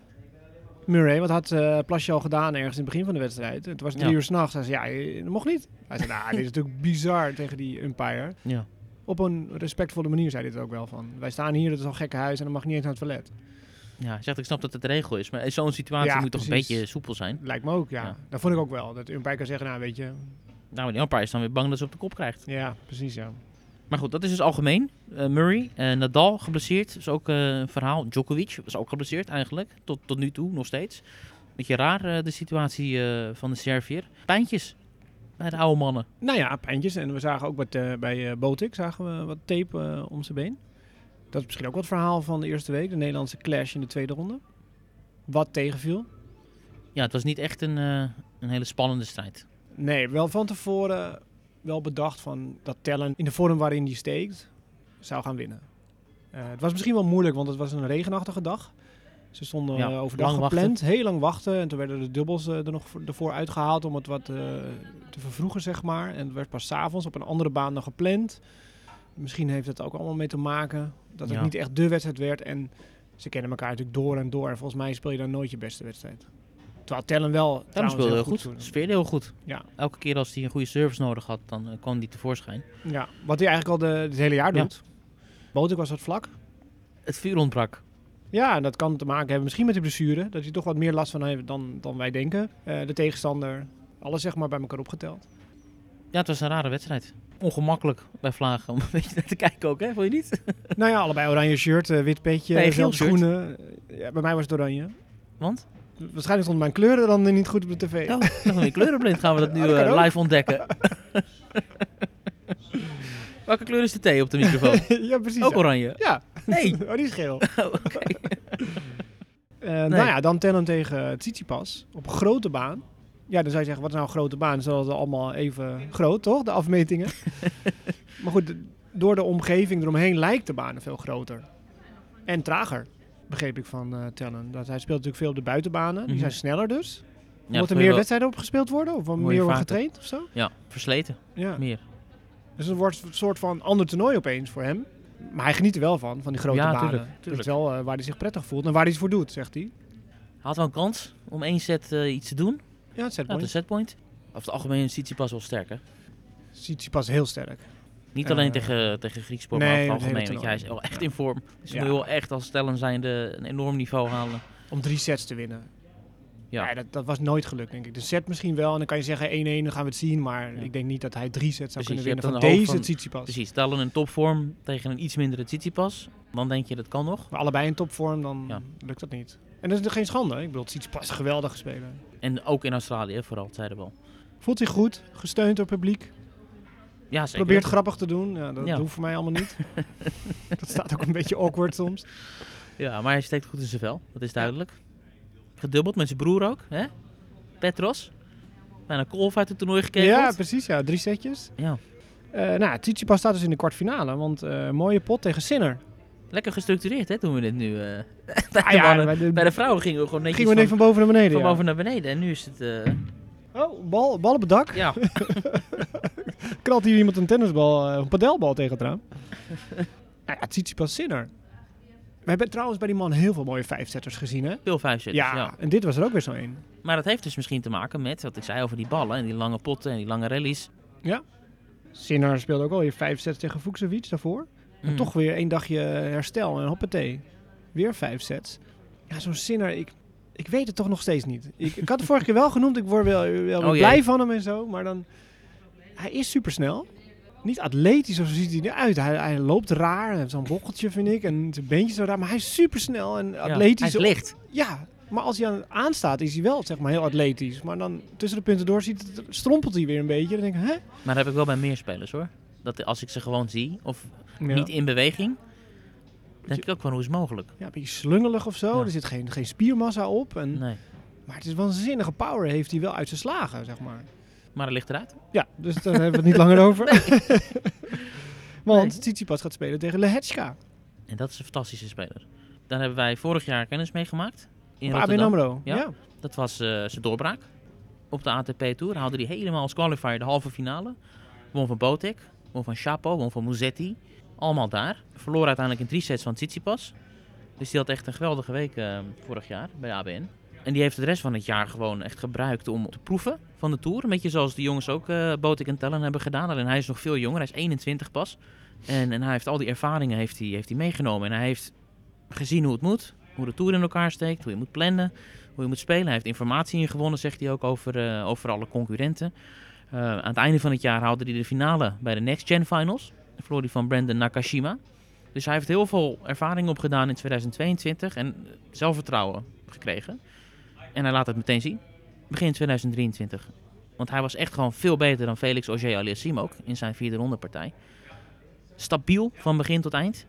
Murray, wat had eh Plasje al gedaan ergens in het begin van de wedstrijd. Het was drie Ja. uur s'nachts. Hij zei, ja, eh, dat mocht niet. Hij zei, nou, dit is natuurlijk bizar tegen die umpire. Ja. Op een respectvolle manier zei hij het ook wel van. Wij staan hier, het is al gekke huis en dan mag niet eens naar het toilet. Ja, zegt, ik snap dat het de regel is. Maar in zo'n situatie Ja, moet toch een beetje soepel zijn. Lijkt me ook, ja. Ja. Dat vond ik ook wel. Dat de umpire kan zeggen, nou weet je, Nou, maar die umpire is dan weer bang dat ze op de kop krijgt. ja, precies ja. Maar goed, dat is dus algemeen. Eh, Murray, eh, Nadal geblesseerd, is ook eh, een verhaal. Djokovic was ook geblesseerd eigenlijk, tot, tot nu toe nog steeds. Beetje raar de situatie van de Servier. Pijntjes bij de oude mannen. Nou ja, pijntjes. En we zagen ook wat, bij Botik zagen we wat tape om zijn been. Dat is misschien ook wat verhaal van de eerste week. De Nederlandse clash in de tweede ronde. Wat tegenviel. Ja, het was niet echt een, eh, een hele spannende strijd. Nee, wel van tevoren wel bedacht van dat Tellen in de vorm waarin die steekt, zou gaan winnen. Eh, het was misschien wel moeilijk, want het was een regenachtige dag. Ze stonden Ja, eh, overdag gepland, heel lang wachten. En toen werden de dubbels er nog voor, ervoor uitgehaald om het wat te vervroegen, zeg maar. En het werd pas 's avonds op een andere baan dan gepland. Misschien heeft het ook allemaal mee te maken dat het Ja. niet echt de wedstrijd werd. En ze kennen elkaar natuurlijk door en door. En volgens mij speel je dan nooit je beste wedstrijd. Terwijl Tellen wel trouwens speelde heel goed. speelde. Sfeerde heel goed. Ja. Elke keer als hij een goede service nodig had, dan eh, kwam hij tevoorschijn. Ja, wat hij eigenlijk al de, het hele jaar Ja. doet. Botek was wat vlak. Het vuur ontbrak. Ja, en dat kan te maken hebben misschien met die blessure. Dat hij toch wat meer last van heeft dan, dan wij denken. Eh, de tegenstander, alles zeg maar bij elkaar opgeteld. Ja, het was een rare wedstrijd. Ongemakkelijk bij Vlagen om een beetje naar te kijken ook, hè? Vond je niet? nou ja, allebei oranje shirt, eh, wit petje, Nee, geel schoenen. Ja, bij mij was het oranje. Want? Waarschijnlijk stonden mijn kleuren dan niet goed op de tv. Oh, kleurenblind gaan we dat nu Oh, dat eh, live ontdekken. Welke kleur is de thee op de microfoon? ja, precies. Ook ja. oranje. Ja. Nee. oh, die is geel. Oh, Oké. Eh, Nou ja, dan Tellen tegen Tsitsipas op grote baan. Ja, dan zou je zeggen, wat is nou een grote baan? Ze hadden allemaal even groot, toch? De afmetingen. maar goed, door de omgeving eromheen lijkt de baan veel groter. En trager, begreep ik van eh Tellen. Dat hij speelt natuurlijk veel op de buitenbanen. Die Mhm. zijn sneller dus. Ja, Moet er meer wedstrijden op gespeeld worden? Of meer wordt getraind of zo? Ja, versleten. Ja. Meer. Dus het wordt een soort van ander toernooi opeens voor hem. Maar hij geniet er wel van, van die grote Ja, banen. tuurlijk, Dat is wel eh, waar hij zich prettig voelt en waar hij het voor doet, zegt hij. Hij had wel een kans om één set eh, iets te doen. Ja, het zet Ja, de setpoint. Over het algemeen is Tsitsipas wel sterker. Tsitsipas heel sterk. Niet alleen Eh, tegen, tegen Grieksport, nee, maar het algemeen. Want jij is wel echt in vorm. Dus Ja. moet je wel echt als stellen zijnde een enorm niveau halen. Om drie sets te winnen. Ja. Ja. dat, dat was nooit gelukt, denk ik. De set misschien wel. En dan kan je zeggen 1-1, dan gaan we het zien. Maar Ja. ik denk niet dat hij drie sets zou Precies, kunnen winnen van deze van- Tsitsipas. Precies, stellen een topvorm tegen een iets mindere Tsitsipas. Dan denk je dat kan nog. Maar allebei in topvorm, dan Ja. lukt dat niet. En dat is geen schande. Ik bedoel, Tsitsipas is geweldige speler. En ook in Australië vooral, zeiden we al. Voelt zich goed, gesteund door het publiek. Ja, zeker. Probeert grappig te doen. Ja, dat Ja. hoeft voor mij allemaal niet. dat staat ook een beetje awkward soms. Ja, maar hij steekt goed in zijn vel. Dat is duidelijk. Gedubbeld met zijn broer ook, hè? Petros. Bijna kolf uit het toernooi gekeken. Ja, precies. Ja, drie setjes. ja. Eh nou, Tsitsipas staat dus in de kwartfinale. Want eh mooie pot tegen Sinner. Lekker gestructureerd, hè, doen we dit nu. eh. bij, Ah de ja, mannen. bij de- bij de vrouwen gingen we gewoon netjes Gingen we net van, van boven naar beneden. van ja. boven naar beneden. En nu is het... Oh, bal, bal op het dak. ja, Knalt hier iemand een tennisbal, een padelbal tegen het raam. nou ja, Tsitsipas Sinner. We hebben trouwens bij die man heel veel mooie vijfzetters gezien, hè? Veel vijf Ja, ja. ja. en dit was er ook weer zo een. Maar dat heeft dus misschien te maken met wat ik zei over die ballen en die lange potten en die lange rallies. Sinner speelde ook alweer vijf sets tegen Fuxovic daarvoor. En Mm. toch weer één dagje herstel en hoppatee. Weer vijf sets. Ja, zo'n Sinner, ik, ik weet het toch nog steeds niet. Ik, ik had het vorige keer wel genoemd, ik word wel, wel Oh jee. blij van hem en zo. Maar dan, hij is supersnel. Niet atletisch of zo ziet hij eruit. Hij, hij loopt raar, heeft zo'n bochtje vind ik. En zijn beentjes zo raar. Maar hij is supersnel en Ja, atletisch. Hij is licht. Ja, maar als hij aan aanstaat is hij wel zeg maar heel atletisch. Maar dan tussen de punten door ziet het, strompelt hij weer een beetje. Dan denk ik, hè? Maar dat heb ik wel bij meer spelers hoor. Dat als ik ze gewoon zie, of Ja. niet in beweging, denk ik ook van hoe is het mogelijk? Ja, een beetje slungelig of zo. Ja. Er zit geen, geen spiermassa op. En, Nee. Maar het is wel een zinnige power heeft hij wel uit zijn slagen, zeg maar. Maar het ligt eruit. Ja, dus daar hebben we het niet langer over. Want Nee. Tsitsipas gaat spelen tegen Lehechka. En dat is een fantastische speler. Daar hebben wij vorig jaar kennis mee gemaakt. In ABN. AMRO. Ja. Ja. Dat was eh, zijn doorbraak. Op de ATP Tour haalde hij helemaal als qualifier de halve finale. Won van Botek, won van Chapo, won van Musetti. Allemaal daar. Verloor uiteindelijk in drie sets van Tsitsipas. Dus die had echt een geweldige week eh, vorig jaar bij ABN. En die heeft de rest van het jaar gewoon echt gebruikt om te proeven van de Tour. Een beetje zoals de jongens ook eh Botek en Tellen hebben gedaan. Alleen hij is nog veel jonger, hij is 21 pas. En, en hij heeft al die ervaringen heeft hij, heeft hij meegenomen. En hij heeft gezien hoe het moet. Hoe de Tour in elkaar steekt, hoe je moet plannen, hoe je moet spelen. Hij heeft informatie ingewonnen, zegt hij ook, over, eh, over alle concurrenten. Eh, aan het einde van het jaar haalde hij de finale bij de Next Gen Finals. Hij van Brandon Nakashima. Dus hij heeft heel veel ervaring opgedaan in 2022 en zelfvertrouwen gekregen. En hij laat het meteen zien. Begin 2023. Want hij was echt gewoon veel beter dan Felix Auger-Aliassime ook in zijn vierde ronde partij. Stabiel van begin tot eind.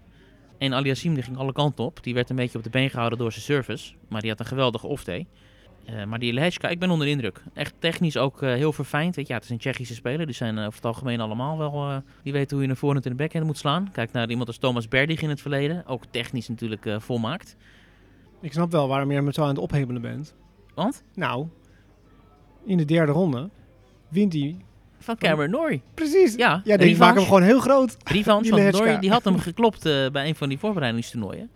En Aliassime die ging alle kanten op. Die werd een beetje op de been gehouden door zijn service. Maar die had een geweldige off-day. Eh, maar die Lehečka, ik ben onder de indruk. Echt technisch ook eh, heel verfijnd. Weet je, ja, het is een Tsjechische speler. Die zijn eh, over het algemeen allemaal wel... die weten hoe je een voorhand en een backhand moet slaan. Kijk naar iemand als Thomas Berdig in het verleden. Ook technisch natuurlijk volmaakt. Ik snap wel waarom je hem zo aan het ophebelen bent. Want? Nou, in de derde ronde wint hij. Van Cameron Norrie. Precies. Ja, Ja, die maken hem gewoon heel groot. Want Lehečka. Norrie die had hem geklopt eh, bij een van die voorbereidingstoernooien.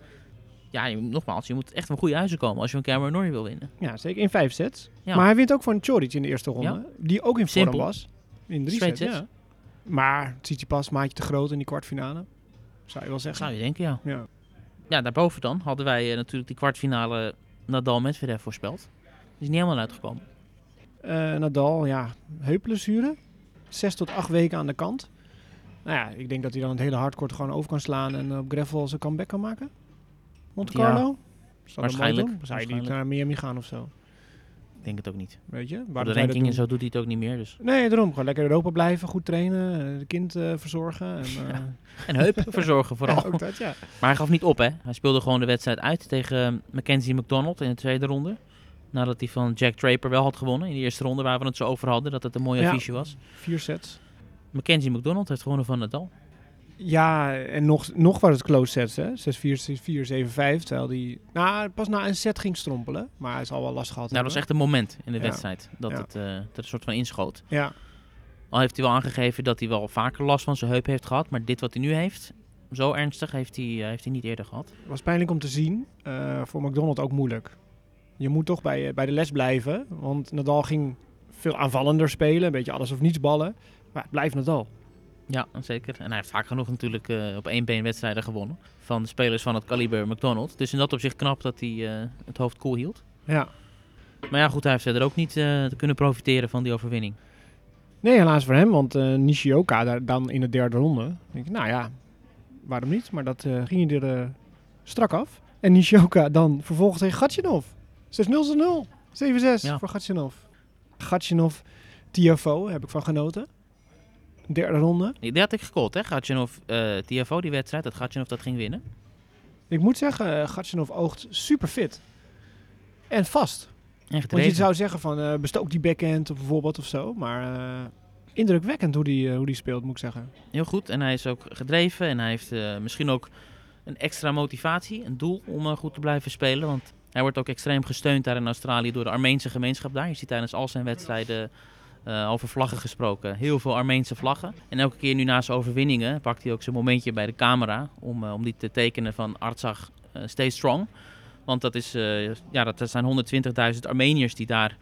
Ja, je, nogmaals, je moet echt van goede huizen komen als je van Cameron Norrie wil winnen. Ja, zeker in vijf sets. Ja. Maar hij wint ook van Choric in de eerste ronde. Ja. Die ook in vorm was. In drie Straight sets, sets. ja. Maar Tsitsipas maatje te groot in die kwartfinale. Zou je wel zeggen. Zou je denken, ja. Ja. Ja, daarboven dan hadden wij eh, natuurlijk die kwartfinale Nadal Medvedev voorspeld. Is niet helemaal uitgekomen. Eh, Nadal, ja, heupblessure. Zes tot acht weken aan de kant. Nou ja, ik denk dat hij dan het hele hardcourt gewoon over kan slaan en op gravel zijn comeback kan maken. Monte Carlo? Waarschijnlijk? Zou je niet naar Miami gaan of zo? Ik denk het ook niet. Weet je? Waar de ranking en zo doet hij het ook niet meer. Dus. Nee, daarom. Gewoon lekker Europa blijven, goed trainen, eh, de kind eh, verzorgen. En, eh, En heup verzorgen vooral. ja, ook dat, ja. Maar hij gaf niet op, hè. Hij speelde gewoon de wedstrijd uit tegen Mackenzie McDonald in de tweede ronde. Nadat hij van Jack Draper wel had gewonnen in de eerste ronde, waar we het zo over hadden, dat het een mooi Ja. affiche was. Vier sets. Mackenzie McDonald heeft gewonnen van Nadal. Ja, en nog, nog was het close sets, hè? 6-4, 6-4, 7-5. Terwijl die nou, pas na een set ging strompelen. Maar hij zal wel last gehad Nou, dat was echt een moment in de Ja. wedstrijd dat, Ja. het, eh, dat het een soort van inschoot. Ja, Al heeft hij wel aangegeven dat hij wel vaker last van zijn heup heeft gehad. Maar dit wat hij nu heeft, zo ernstig, heeft hij, eh, heeft hij niet eerder gehad. was pijnlijk om te zien. Eh, voor McDonald ook moeilijk. Je moet toch bij, eh, bij de les blijven. Want Nadal ging veel aanvallender spelen. Een beetje alles of niets ballen. Maar het blijft Nadal. Ja, zeker. En hij heeft vaak genoeg natuurlijk eh, op één been wedstrijden gewonnen. Van de spelers van het kaliber McDonald. Dus in dat opzicht knap dat hij eh, het hoofd koel hield. Ja. Maar ja, goed, hij heeft verder ook niet te kunnen profiteren van die overwinning. Nee, helaas voor hem. Want Nishioka daar dan in de derde ronde. Denk ik, nou ja, waarom niet? Maar dat ging je er strak af. En Nishioka dan vervolgens tegen Gatchinov. 6-0 0 7-6 Ja. voor Gatchinov. Gatchinov, TFO, heb ik van genoten. Derde ronde. Die had ik gecallt, hè? Gatchenov, eh TFO, die wedstrijd. Dat Gatchenov dat ging winnen. Ik moet zeggen, uh, Gatchinov oogt super fit. En vast. En Want gedreven. je zou zeggen van eh bestook die backhand of bijvoorbeeld of zo. Maar eh, indrukwekkend hoe die, eh, hoe die speelt, moet ik zeggen. Heel goed. En hij is ook gedreven. En hij heeft eh, misschien ook een extra motivatie, een doel om eh, goed te blijven spelen. Want hij wordt ook extreem gesteund daar in Australië door de Armeense gemeenschap daar. Je ziet tijdens al zijn wedstrijden eh, over vlaggen gesproken. Heel veel Armeense vlaggen. En elke keer nu na zijn overwinningen pakt hij ook zijn momentje bij de camera om, eh, om die te tekenen van Artsag eh, stay strong. Want dat, is, ja, dat zijn 120.000 Armeniërs die daar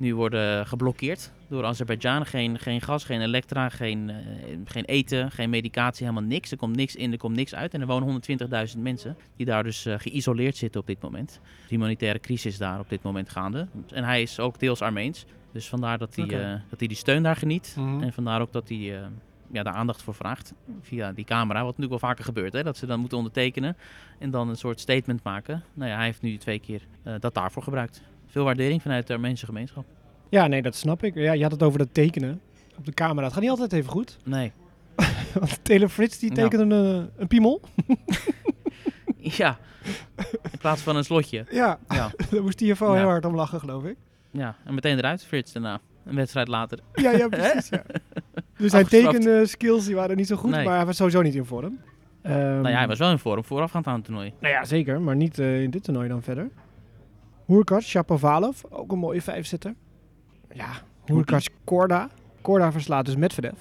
nu worden geblokkeerd door Azerbeidzjan. Geen, geen gas, geen elektra, geen, eh, geen eten, geen medicatie, helemaal niks. Er komt niks in, er komt niks uit. En er wonen 120.000 mensen die daar dus eh, geïsoleerd zitten op dit moment. De humanitaire crisis daar op dit moment gaande. En hij is ook deels Armeens. Dus vandaar dat hij, eh, dat hij die steun daar geniet. Mhm. En vandaar ook dat hij ja, daar aandacht voor vraagt via die camera. Wat natuurlijk wel vaker gebeurt, hè? dat ze dan moeten ondertekenen en dan een soort statement maken. Nou ja, hij heeft nu twee keer dat daarvoor gebruikt. Veel waardering vanuit de Armeense gemeenschap. Ja, nee, dat snap ik. Ja, je had het over dat tekenen op de camera. Het gaat niet altijd even goed. Nee. Want Taylor Frits die tekende een, een piemel. Ja, in plaats van een slotje. Ja, Ja, daar moest TFO Ja. heel hard om lachen, geloof ik. ja. en meteen eruit, Frits daarna. Een wedstrijd later. Ja, ja, precies. Ja. Dus zijn Afgestraft. tekende skills die waren niet zo goed, Nee. maar hij was sowieso niet in vorm. Ehm, nou ja, hij was wel in vorm voorafgaand aan het toernooi. Nou ja, zeker, maar niet eh, in dit toernooi dan verder. Hurkacz, Shapovalov, ook een mooie vijfzitter. Ja, Hurkacz, Korda. Korda verslaat dus Medvedev.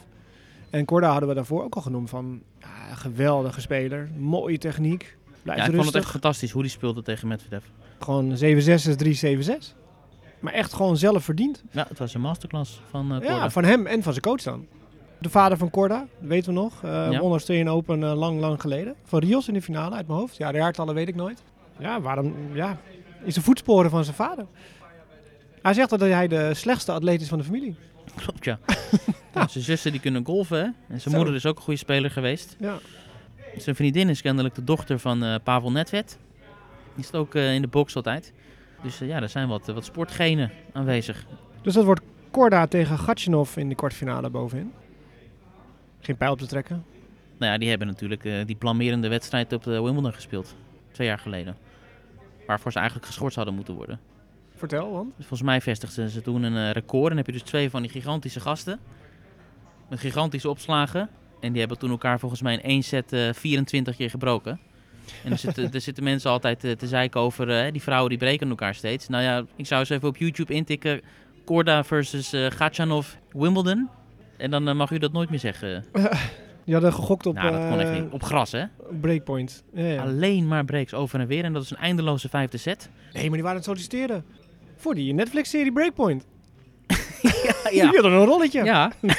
En Korda hadden we daarvoor ook al genoemd van ja, geweldige speler, mooie techniek, blijft Ja, ik vond het rustig. echt fantastisch hoe hij speelde tegen Medvedev. Gewoon 7-6 is 3-7-6. Maar echt gewoon zelf verdiend. Ja, het was een masterclass van eh Ja, van hem en van zijn coach dan. De vader van Korda, weten we nog. eh Ja. Australian Open eh, lang, lang geleden. Van Rios in de finale uit mijn hoofd. Ja, de jaartallen weet ik nooit. Ja, waarom? Ja, in zijn voetsporen van zijn vader. Hij zegt dat hij de slechtste atleet is van de familie. Klopt, ja. ja. Zijn zussen die kunnen golven, hè. En zijn Zo. moeder is ook een goede speler geweest. Ja. Zijn vriendin is kennelijk de dochter van eh, Pavel Nedved. Die zit ook eh, in de box altijd. Dus eh, ja, er zijn wat, wat sportgenen aanwezig. Dus dat wordt Korda tegen Gatchinov in de kwartfinale bovenin. Geen pijl op te trekken. Nou ja, die hebben natuurlijk die blamerende wedstrijd op de Wimbledon gespeeld. Twee jaar geleden. Waarvoor ze eigenlijk geschorst hadden moeten worden. Vertel, want. Dus volgens mij vestigden ze toen een eh, record. En dan heb je dus twee van die gigantische gasten. Met gigantische opslagen. En die hebben toen elkaar volgens mij in één set eh, 24 keer gebroken. En er zitten, er zitten mensen altijd eh, te zeiken over die vrouwen die breken elkaar steeds. Nou ja, ik zou eens even op YouTube intikken. Korda versus eh Gatchanov Wimbledon. En dan mag u dat nooit meer zeggen. Die hadden gegokt op nou, dat kon echt eh, niet. Op gras, hè? breakpoint. Ja, ja. Alleen maar breaks over en weer. En dat is een eindeloze vijfde set. Nee, maar die waren aan het solliciteren. Voor die Netflix-serie Breakpoint. ja, Die hadden een rolletje. Ja.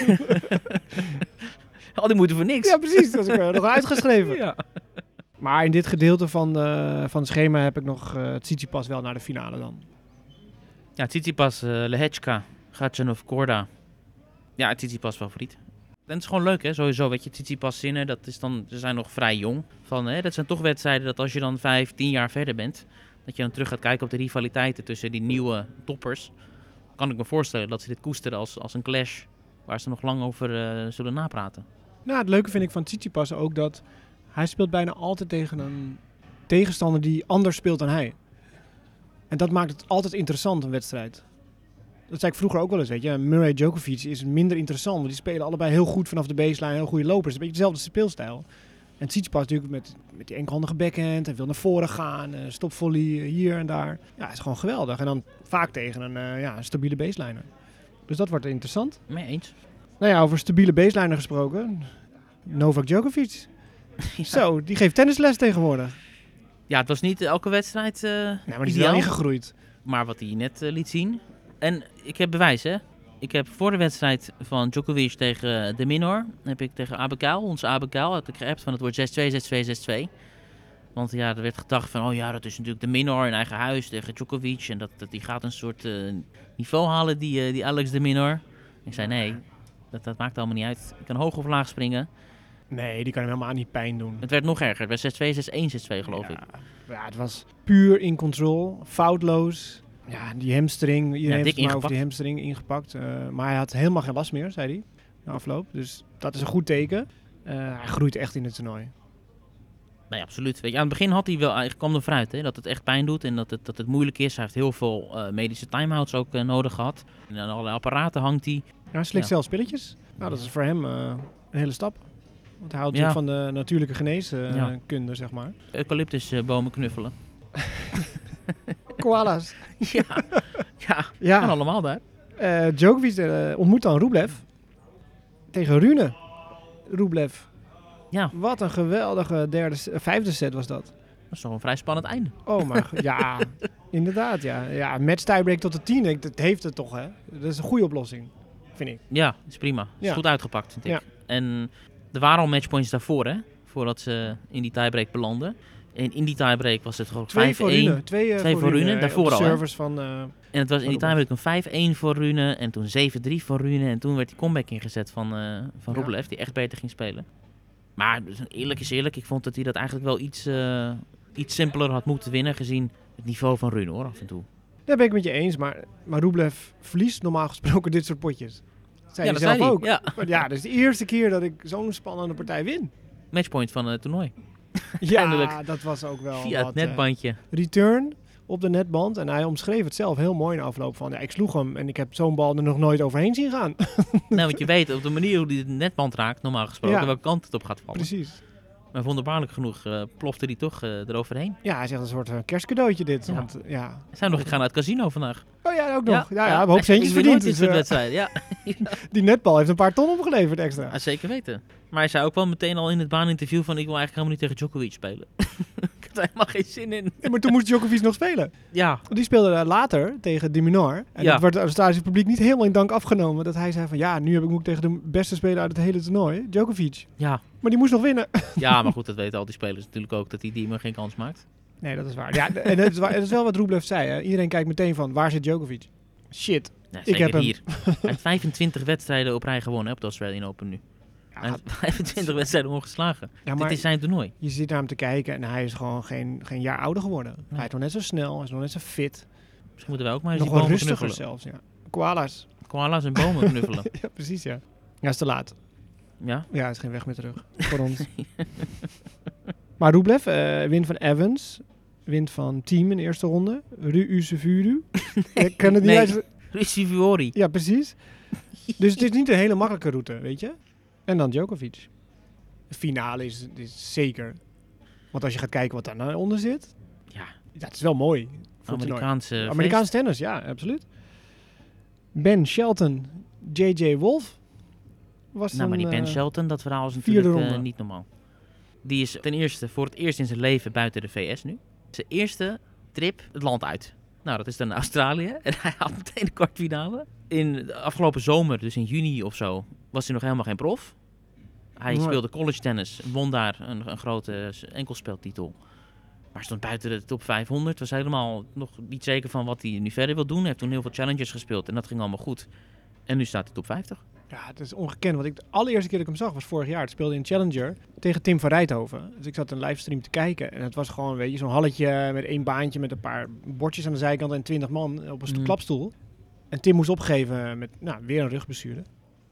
Al die moeite voor niks. Ja, precies. Dat is eh, nog uitgeschreven. Ja. Maar in dit gedeelte van, eh, van het schema heb ik nog eh het Tsitsipas wel naar de finale dan. Ja, Tsitsipas, uh, Lehechka, Gatchanov, Korda. Ja, Tsitsipas favoriet. En het is gewoon leuk, hè? Sowieso, weet je, Tsitsipas zinnen, dat is dan, ze zijn nog vrij jong. Van, hè, dat zijn toch wedstrijden dat als je dan vijf, tien jaar verder bent, dat je dan terug gaat kijken op de rivaliteiten tussen die nieuwe toppers. Kan ik me voorstellen dat ze dit koesteren als, als een clash waar ze nog lang over eh, zullen napraten. Nou, het leuke vind ik van Tsitsipas ook dat hij speelt bijna altijd tegen een tegenstander die anders speelt dan hij. En dat maakt het altijd interessant, een wedstrijd. Dat zei ik vroeger ook wel eens, weet je. Murray Djokovic is minder interessant, want die spelen allebei heel goed vanaf de baseline, heel goede lopers. Een beetje dezelfde speelstijl. En Tsitsipas natuurlijk met, met die enkelhandige backhand, hij wil naar voren gaan, eh, stopvolley hier en daar. Ja, het is gewoon geweldig. En dan vaak tegen een eh, ja, een stabiele baseliner. Dus dat wordt interessant. Mee eens? Nou ja, over stabiele baseliner gesproken. Novak Djokovic. Zo, die geeft tennisles tegenwoordig. Ja, het was niet elke wedstrijd eh Nou, maar die is wel ingegroeid. Maar wat hij net eh, liet zien. En ik heb bewijs, hè. Ik heb voor de wedstrijd van Djokovic tegen eh, de Minor... heb ik tegen Abekal, onze Abekal... had ik geappt van het wordt 6-2, 6-2, 6-2. Want ja, er werd gedacht van... oh ja, dat is natuurlijk de Minor in eigen huis tegen Djokovic... en dat, dat die gaat een soort eh, niveau halen, die, eh, die Alex de Minor. Ik zei nee, dat, dat maakt allemaal niet uit. Ik kan hoog of laag springen. Nee, die kan hem helemaal niet pijn doen. Het werd nog erger. Het werd 6-2, 6-1, 6-2 geloof ja. ik. Ja, het was puur in control, foutloos. Ja, die hamstring, iedereen Ja, heeft maar over die hamstring ingepakt. eh, maar hij had helemaal geen last meer, zei hij, na afloop. Dus dat is een goed teken. Eh, hij groeit echt in het toernooi. Nee, absoluut. Weet je, aan het begin had hij wel, hij kwam er vooruit, hè, dat het echt pijn doet en dat het, dat het moeilijk is. Hij heeft heel veel eh, medische timeouts ook nodig gehad. En aan allerlei apparaten hangt hij. Ja, hij slikt Ja. zelfs pilletjes. Nou, dat is voor hem een hele stap. Want hij houdt Ja. van de natuurlijke geneeskunde, zeg maar. Eucalyptusbomen knuffelen. Koala's. ja, ja, Ja, allemaal daar. eh Djokovic eh, ontmoet dan Rublev tegen Rune. Rublev. Ja. Wat een geweldige derde, eh, vijfde set was dat. Dat is toch een vrij spannend einde. Oh, maar ja, inderdaad. Ja, ja match tiebreak tot de 10. Ik, dat heeft het toch, hè? Dat is een goede oplossing, vind ik. Ja, is prima. Is Ja. goed uitgepakt, vind ik. Ja. En er waren al matchpoints daarvoor, hè? Voordat ze in die tiebreak belanden. En in die tiebreak was het gewoon 5-1. Twee voor Rune. Twee, eh, Twee voor Rune, daarvoor al, hè? servers van... eh, En het was in die tiebreak een 5-1 voor Rune. En toen 7-3 voor Rune. En toen werd die comeback ingezet van, eh van Ja. Rublev, die echt beter ging spelen. Maar dus eerlijk is eerlijk, ik vond dat hij dat eigenlijk wel iets, iets simpeler had moeten winnen. Gezien het niveau van Rune, hoor, af en toe. daar ben ik met je eens, maar, maar Rublev verliest normaal gesproken dit soort potjes. Dat zei ja, je dat zelf zei ook. Ja, Maar ja, dat is de eerste keer dat ik zo'n spannende partij win. matchpoint van het toernooi. Ja, Eindelijk. dat was ook wel Via wat, het eh, netbandje. return op de netband. En hij omschreef het zelf heel mooi in afloop van... Ja, ik sloeg hem en ik heb zo'n bal er nog nooit overheen zien gaan. nou, want je weet op de manier hoe hij het netband raakt, normaal gesproken, Ja. welke kant het op gaat vallen. Precies. Maar wonderbaarlijk genoeg eh, plofte hij toch eh, eroverheen. Ja, hij zegt een soort eh, kerstcadeautje dit. Ja. Want, ja. Zijn nog gegaan naar het casino vandaag. Oh ja, ook nog. Ja, ja, ja. een hoop Ik centjes verdiend. Dus, wedstrijden. Ja. die netbal heeft een paar ton opgeleverd extra. Ja, zeker weten. Maar hij zei ook wel meteen al in het baaninterview van ik wil eigenlijk helemaal niet tegen Djokovic spelen. er helemaal geen zin in. Ja, maar toen moest Djokovic nog spelen. Ja, Die speelde daar later tegen Diminor. En Ja. dat werd het Australische publiek niet helemaal in dank afgenomen. Dat hij zei van ja, nu heb ik, moet tegen de beste speler uit het hele toernooi, Djokovic. ja. Maar die moest nog winnen. ja, maar goed, dat weten al die spelers natuurlijk ook dat die Diemer geen kans maakt. Nee, dat is waar. Ja, en het is, waar, het is wel wat Rublev zei. Hè. Iedereen kijkt meteen van waar zit Djokovic? Shit. Ik heb hem. hier. hij heeft 25 wedstrijden op rij gewonnen hè, op de Australian Open nu. Ja, Hij heeft 25 wedstrijden ongeslagen. ja, Dit is zijn toernooi. je zit naar hem te kijken en hij is gewoon geen, geen jaar ouder geworden. Hij is nog net zo snel, hij is nog net zo fit. Misschien moeten wij ook maar eens Nog die bomen rustiger knuffelen. zelfs, ja. Koala's. Koala's en bomen knuffelen. Ja, precies, ja. Ja, is te laat. Ja? Ja, is geen weg meer terug voor ons. maar Rublev uh, wint van Evans. Wint van Team in de eerste ronde. Ru Sevuru. Ik kan het niet Nee. uit-. Ja, precies. Dus het is niet een hele makkelijke route, weet je. En dan Djokovic. De finale is, is zeker. Want als je gaat kijken wat daar nou onder zit. Ja, Dat is wel mooi. Voor. Amerikaanse Amerikaans tennis, ja, absoluut. Ben Shelton, J.J. Wolf. Was Nou, maar die Ben eh, Shelton, dat verhaal is vierde natuurlijk ronde. niet normaal. Die is ten eerste voor het eerst in zijn leven buiten de VS nu. Zijn eerste trip het land uit. Nou, dat is dan naar Australië. En hij haalt meteen de kwartfinale. In de afgelopen zomer, dus in juni of zo, was hij nog helemaal geen prof. Hij speelde college tennis, won daar een, een grote enkelspeltitel. Maar stond buiten de top 500. Was helemaal nog niet zeker van wat hij nu verder wil doen. Hij heeft toen heel veel challenges gespeeld en dat ging allemaal goed. En nu staat hij top 50. Ja, het is ongekend. Want ik, de allereerste keer dat ik hem zag was vorig jaar. Het speelde in Challenger tegen Tim van Rijthoven. Dus ik zat een livestream te kijken. En het was gewoon, weet je, zo'n halletje met één baantje met een paar bordjes aan de zijkant en twintig man op een Mm. klapstoel. En Tim moest opgeven met nou, weer een rugblessure.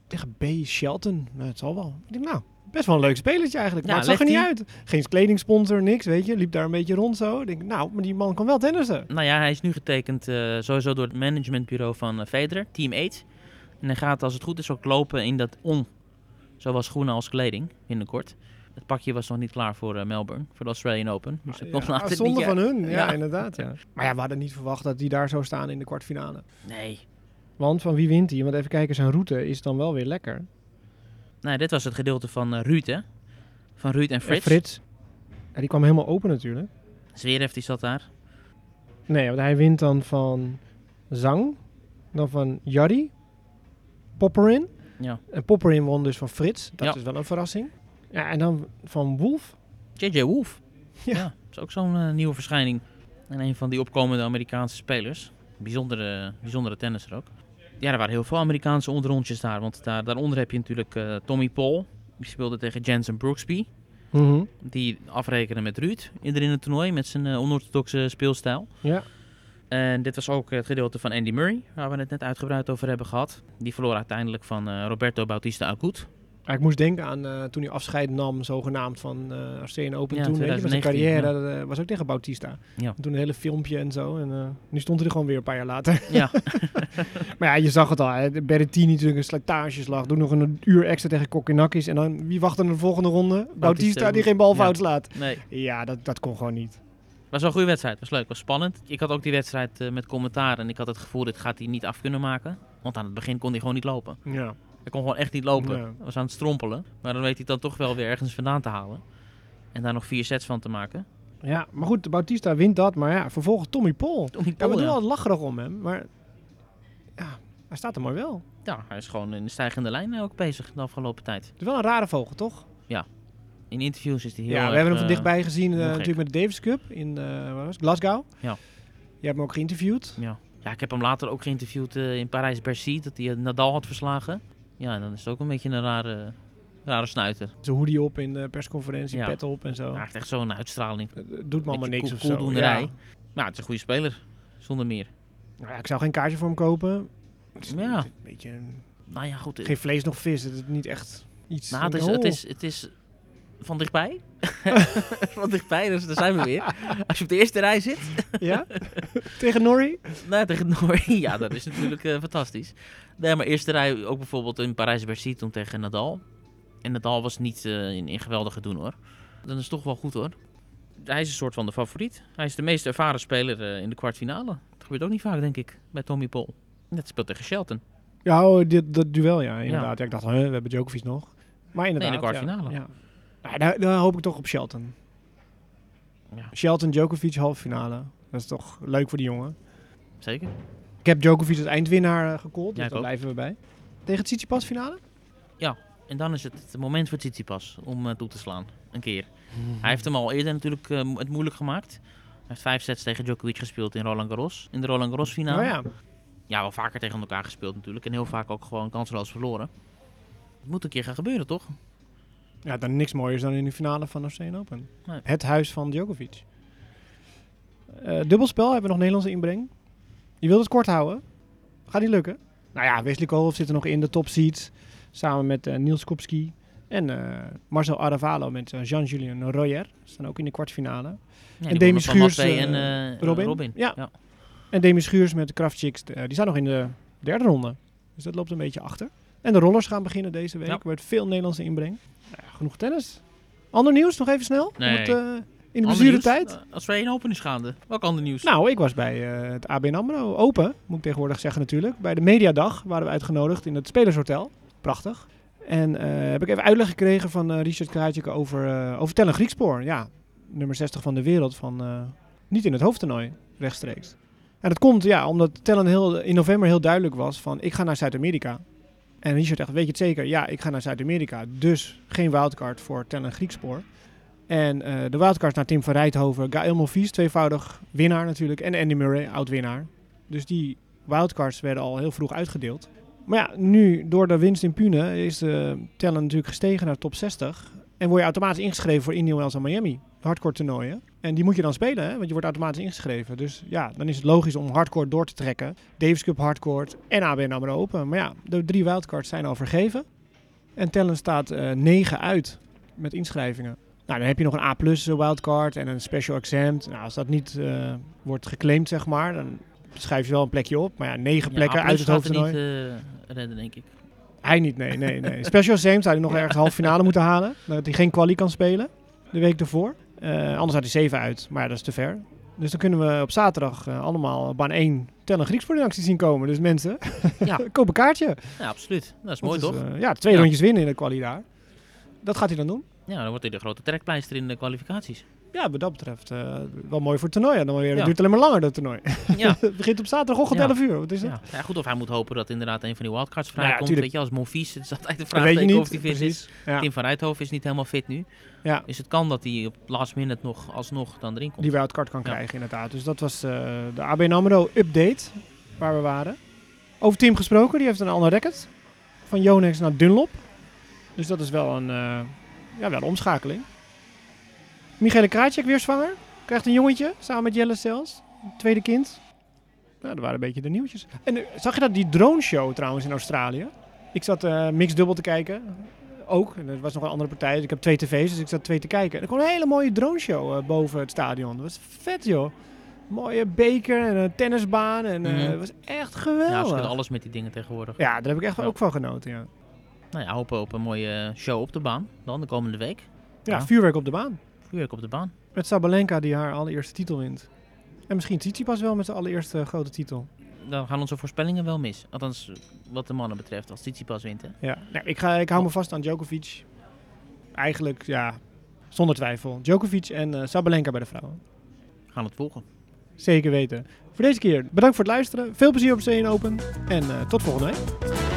Tegen B. Shelton. Nou, het zal wel. Ik denk, nou, best wel een leuk spelertje eigenlijk. Ja, maar het zag er niet uit. Geen kledingsponsor, niks, weet je. Liep daar een beetje rond zo. Ik denk, nou, maar die man kan wel tennissen. Nou ja, hij is nu getekend eh, sowieso door het managementbureau van eh, Federer, Team 8. En hij gaat als het goed is ook lopen in dat on. Zowel schoenen als kleding, binnenkort. Het pakje was nog niet klaar voor eh, Melbourne, voor de Australian Open. Dus het komt Ja, zonde van hun, ja, Ja. inderdaad. Maar ja, we hadden niet verwacht dat die daar zo staan in de kwartfinale. Nee. Want van wie wint hij? Want even kijken, zijn route is dan wel weer lekker. Nou, dit was het gedeelte van eh, Ruud, hè? Van Ruud en Frits. En Frits. Ja, die kwam helemaal open natuurlijk. Zverev die zat daar. Nee, want hij wint dan van Zang. Dan van Jarry. Popperin. Ja. En Popperin won dus van Frits. Dat Ja. is wel een verrassing. Ja, en dan van Wolf. JJ Wolf. Ja. Ja. dat is ook zo'n eh, nieuwe verschijning. En een van die opkomende Amerikaanse spelers. Bijzondere, bijzondere tennisser ook. Ja, er waren heel veel Amerikaanse onderrondjes daar. Want daar, daaronder heb je natuurlijk eh, Tommy Paul. Die speelde tegen Jensen Brooksby. Mhm. Die afrekenen met Ruud in het toernooi met zijn eh, onorthodoxe speelstijl. Ja. En dit was ook het gedeelte van Andy Murray, waar we het net uitgebreid over hebben gehad. Die verloor uiteindelijk van eh, Roberto Bautista Agut. Ja, ik moest denken aan eh, toen hij afscheid nam, zogenaamd, van eh Australian Open. Ja, toen, weet je, met zijn 2019, carrière. Eh, was ook tegen Bautista. Ja. Toen een hele filmpje en zo. En nu stond hij er gewoon weer een paar jaar later. Ja, Maar ja, je zag het al. hè. Berrettini natuurlijk een slijtageslag. Doe nog een uur extra tegen Kokkinakis. En dan, wie wacht in de volgende ronde? Bautista, die geen bal fout slaat. nee. Ja, dat, dat kon gewoon niet. was wel een goede wedstrijd. was leuk, was spannend. Ik had ook die wedstrijd met commentaar en ik had het gevoel, dit gaat hij niet af kunnen maken. Want aan het begin kon hij gewoon niet lopen. Ja. Hij kon gewoon echt niet lopen. Ja. Hij was aan het strompelen. Maar dan weet hij het dan toch wel weer ergens vandaan te halen. En daar nog vier sets van te maken. Ja, maar goed, Bautista wint dat. Maar ja, vervolgens Tommy Paul. Tommy Ja, Paul, we doen ja. wel lacherig om hem. Maar ja, hij staat er mooi wel. Ja, hij is gewoon in de stijgende lijn ook bezig de afgelopen tijd. Het is wel een rare vogel, toch? In interviews is hij heel ja, we hebben hem van eh, dichtbij gezien eh, natuurlijk met de Davis Cup in eh, was het? Glasgow. Ja. Je hebt hem ook geïnterviewd. Ja. ja, ik heb hem later ook geïnterviewd eh, in Parijs-Bercy, dat hij eh, Nadal had verslagen. Ja, dan is het ook een beetje een rare, rare snuiter. Zijn hoodie op in de persconferentie, Ja. pet op en zo. Heeft echt zo'n uitstraling. Het doet me allemaal niks of zo. Ja. Maar het is een goede speler, zonder meer. Nou ja, ik zou geen kaartje voor hem kopen. Het is Ja. een beetje een- Nou ja, goed. eh, geen vlees nog vis. Het is niet echt iets. Nou, het is, Oh. het, is, het is van dichtbij. van dichtbij, dus daar zijn we weer. Als je op de eerste rij zit, Ja? Tegen Norrie? nou, tegen Norrie, ja, dat is natuurlijk eh, fantastisch. Nee, maar eerste rij ook bijvoorbeeld in Parijs-Bercy toen tegen Nadal. En Nadal was niet eh, in, in geweldige doen hoor. Dat is toch wel goed hoor. Hij is een soort van de favoriet. Hij is de meest ervaren speler eh, in de kwartfinale. Dat gebeurt ook niet vaak, denk ik, bij Tommy Paul. Net speelt tegen Shelton. Ja, oh, dit, dat duel, ja, inderdaad. Ja. ik dacht, huh, we hebben Djokovic nog. Maar inderdaad. Nee, in de kwartfinale. Ja, ja. Nou, daar, daar hoop ik toch op Shelton. Ja, Shelton, Djokovic, halve finale. Dat is toch leuk voor die jongen. zeker. Ik heb Djokovic als eindwinnaar uh, gecallt, Ja, dus daar blijven we bij. Tegen het Tsitsipas finale? En dan is het het moment voor Tsitsipas om eh, toe te slaan. Een keer. Hij heeft hem al eerder natuurlijk eh, het moeilijk gemaakt. Hij heeft vijf sets tegen Djokovic gespeeld in Roland Garros. In de Roland Garros finale. Nou ja, Ja, wel vaker tegen elkaar gespeeld natuurlijk. En heel vaak ook gewoon kansloos verloren. Het moet een keer gaan gebeuren, toch? Ja, dan niks mooiers dan in de finale van Australian Open. Nee. Het huis van Djokovic. Eh, dubbelspel, hebben we nog Nederlandse inbreng. Je wilt het kort houden. Gaat niet lukken. Nou ja, Wesley Koolhof zit er nog in de top seeds. Samen met eh, Niels Kopski. En eh, Marcel Aravalo met Jean-Julien Royer. Staan ook in de kwartfinale. Ja, En Demi Schuurs, en Robin? Robin. Ja. ja. En Demi Schuurs met Kraftchicks. die staan nog in de derde ronde. Dus dat loopt een beetje achter. En de rollers gaan beginnen deze week. Ja. Er wordt veel Nederlandse inbreng. Genoeg tennis. Ander nieuws, nog even snel. Nee. Het, eh, in de blessuretijd. Eh, Als we één open is gaande. Welk ander nieuws? Nou, ik was bij eh, het ABN AMRO Open, moet ik tegenwoordig zeggen natuurlijk. Bij de Mediadag waren we uitgenodigd in het Spelershotel. Prachtig. En heb ik even uitleg gekregen van Richard Krajcik over, over Tellen Griekspoor. Ja, nummer 60 van de wereld van niet in het hoofdtoernooi, rechtstreeks. En dat komt ja, omdat Tellen heel, in november heel duidelijk was van ik ga naar Zuid-Amerika. En Richard echt, weet je het zeker? Ja, ik ga naar Zuid-Amerika. Dus geen wildcard voor Tellen Griekspoor. En eh, de wildcards naar Tim van Rijthoven, Gaël Monfils, tweevoudig winnaar natuurlijk. En Andy Murray, oud-winnaar. Dus die wildcards werden al heel vroeg uitgedeeld. Maar ja, nu door de winst in Pune is de Tellen natuurlijk gestegen naar top 60. En word je automatisch ingeschreven voor Indian Wells en Miami. Hardcore toernooien. En die moet je dan spelen, hè? want je wordt automatisch ingeschreven. Dus ja, dan is het logisch om hardcore door te trekken. Davis Cup hardcore en ABN AMRO Open. Maar ja, de drie wildcards zijn al vergeven. En Tellen staat eh 9 uit met inschrijvingen. Nou, dan heb je nog een A-plus wildcard en een special exempt. Nou, als dat niet eh, wordt geclaimd, zeg maar, dan schrijf je wel een plekje op. Maar ja, negen plekken A+ uit het er hoofdtoernooi. niet eh, redden, denk ik. Hij niet, nee, nee, nee. Special exempt zou hij nog ergens halve finale moeten halen. Dat hij geen kwalie kan spelen de week ervoor. Eh, anders had hij 7 uit, maar dat is te ver. Dus dan kunnen we op zaterdag eh, allemaal baan 1 tellen actie zien komen. Dus mensen, Ja. koop een kaartje. Ja, absoluut. Dat is Dat mooi, is, toch? eh, ja, twee Ja. rondjes winnen in de kwalie daar. Dat gaat hij dan doen. Ja, dan wordt hij de grote trekpleister in de kwalificaties. Ja, wat dat betreft eh, wel mooi voor het toernooi. En dan weer, het duurt alleen maar langer, dat toernooi. Ja. het begint op zaterdagochtend Ja. 11 uur. Wat is het? Ja. goed. Of hij moet hopen dat inderdaad een van die wildcards Nou ja, vrijkomt. tuurlijk. weet je, als Monfils. Het is altijd de Dat vraag weet je niet. of hij fit is. Tim van Rijthoven is niet helemaal fit nu. Ja. Dus het kan dat hij op last minute nog alsnog dan erin komt. Die wildcard kan krijgen, inderdaad. Dus dat was eh, de ABN AMRO update, waar we waren. Over Tim gesproken, die heeft een ander record. Van Yonex naar Dunlop. Dus dat is wel een, eh, ja, wel een omschakeling. Michele Krajcek weer zwanger. Krijgt een jongetje, samen met Jelle Stels. Tweede kind. Nou, dat waren een beetje de nieuwtjes. En eh, zag je dat, die drone show trouwens in Australië? Ik zat eh mixed dubbel te kijken. Ook. En er was nog een andere partij. Dus ik heb twee tv's, dus ik zat twee te kijken. En er kwam een hele mooie drone show eh, boven het stadion. Dat was vet, joh. Mooie beker en een tennisbaan. En Mhm. het was echt Ja, ze geweldig. alles met die dingen tegenwoordig. Ja, daar heb ik echt Ja. ook van genoten, ja. Nou ja, hopen op een mooie show op de baan. Dan de komende week. Ja, Ja. vuurwerk op de baan. Vuurwerk op de baan. Met Sabalenka die haar allereerste titel wint. En misschien Tsitsipas wel met zijn allereerste grote titel. Dan gaan onze voorspellingen wel mis. Althans, wat de mannen betreft, als Tsitsipas wint. Hè? Ja, nou, ik, ga, ik hou me vast aan Djokovic. Eigenlijk, ja, Zonder twijfel. Djokovic en eh, Sabalenka bij de vrouwen. We gaan het volgen. Zeker weten. Voor deze keer bedankt voor het luisteren. Veel plezier op C1 Open. En eh, tot volgende week.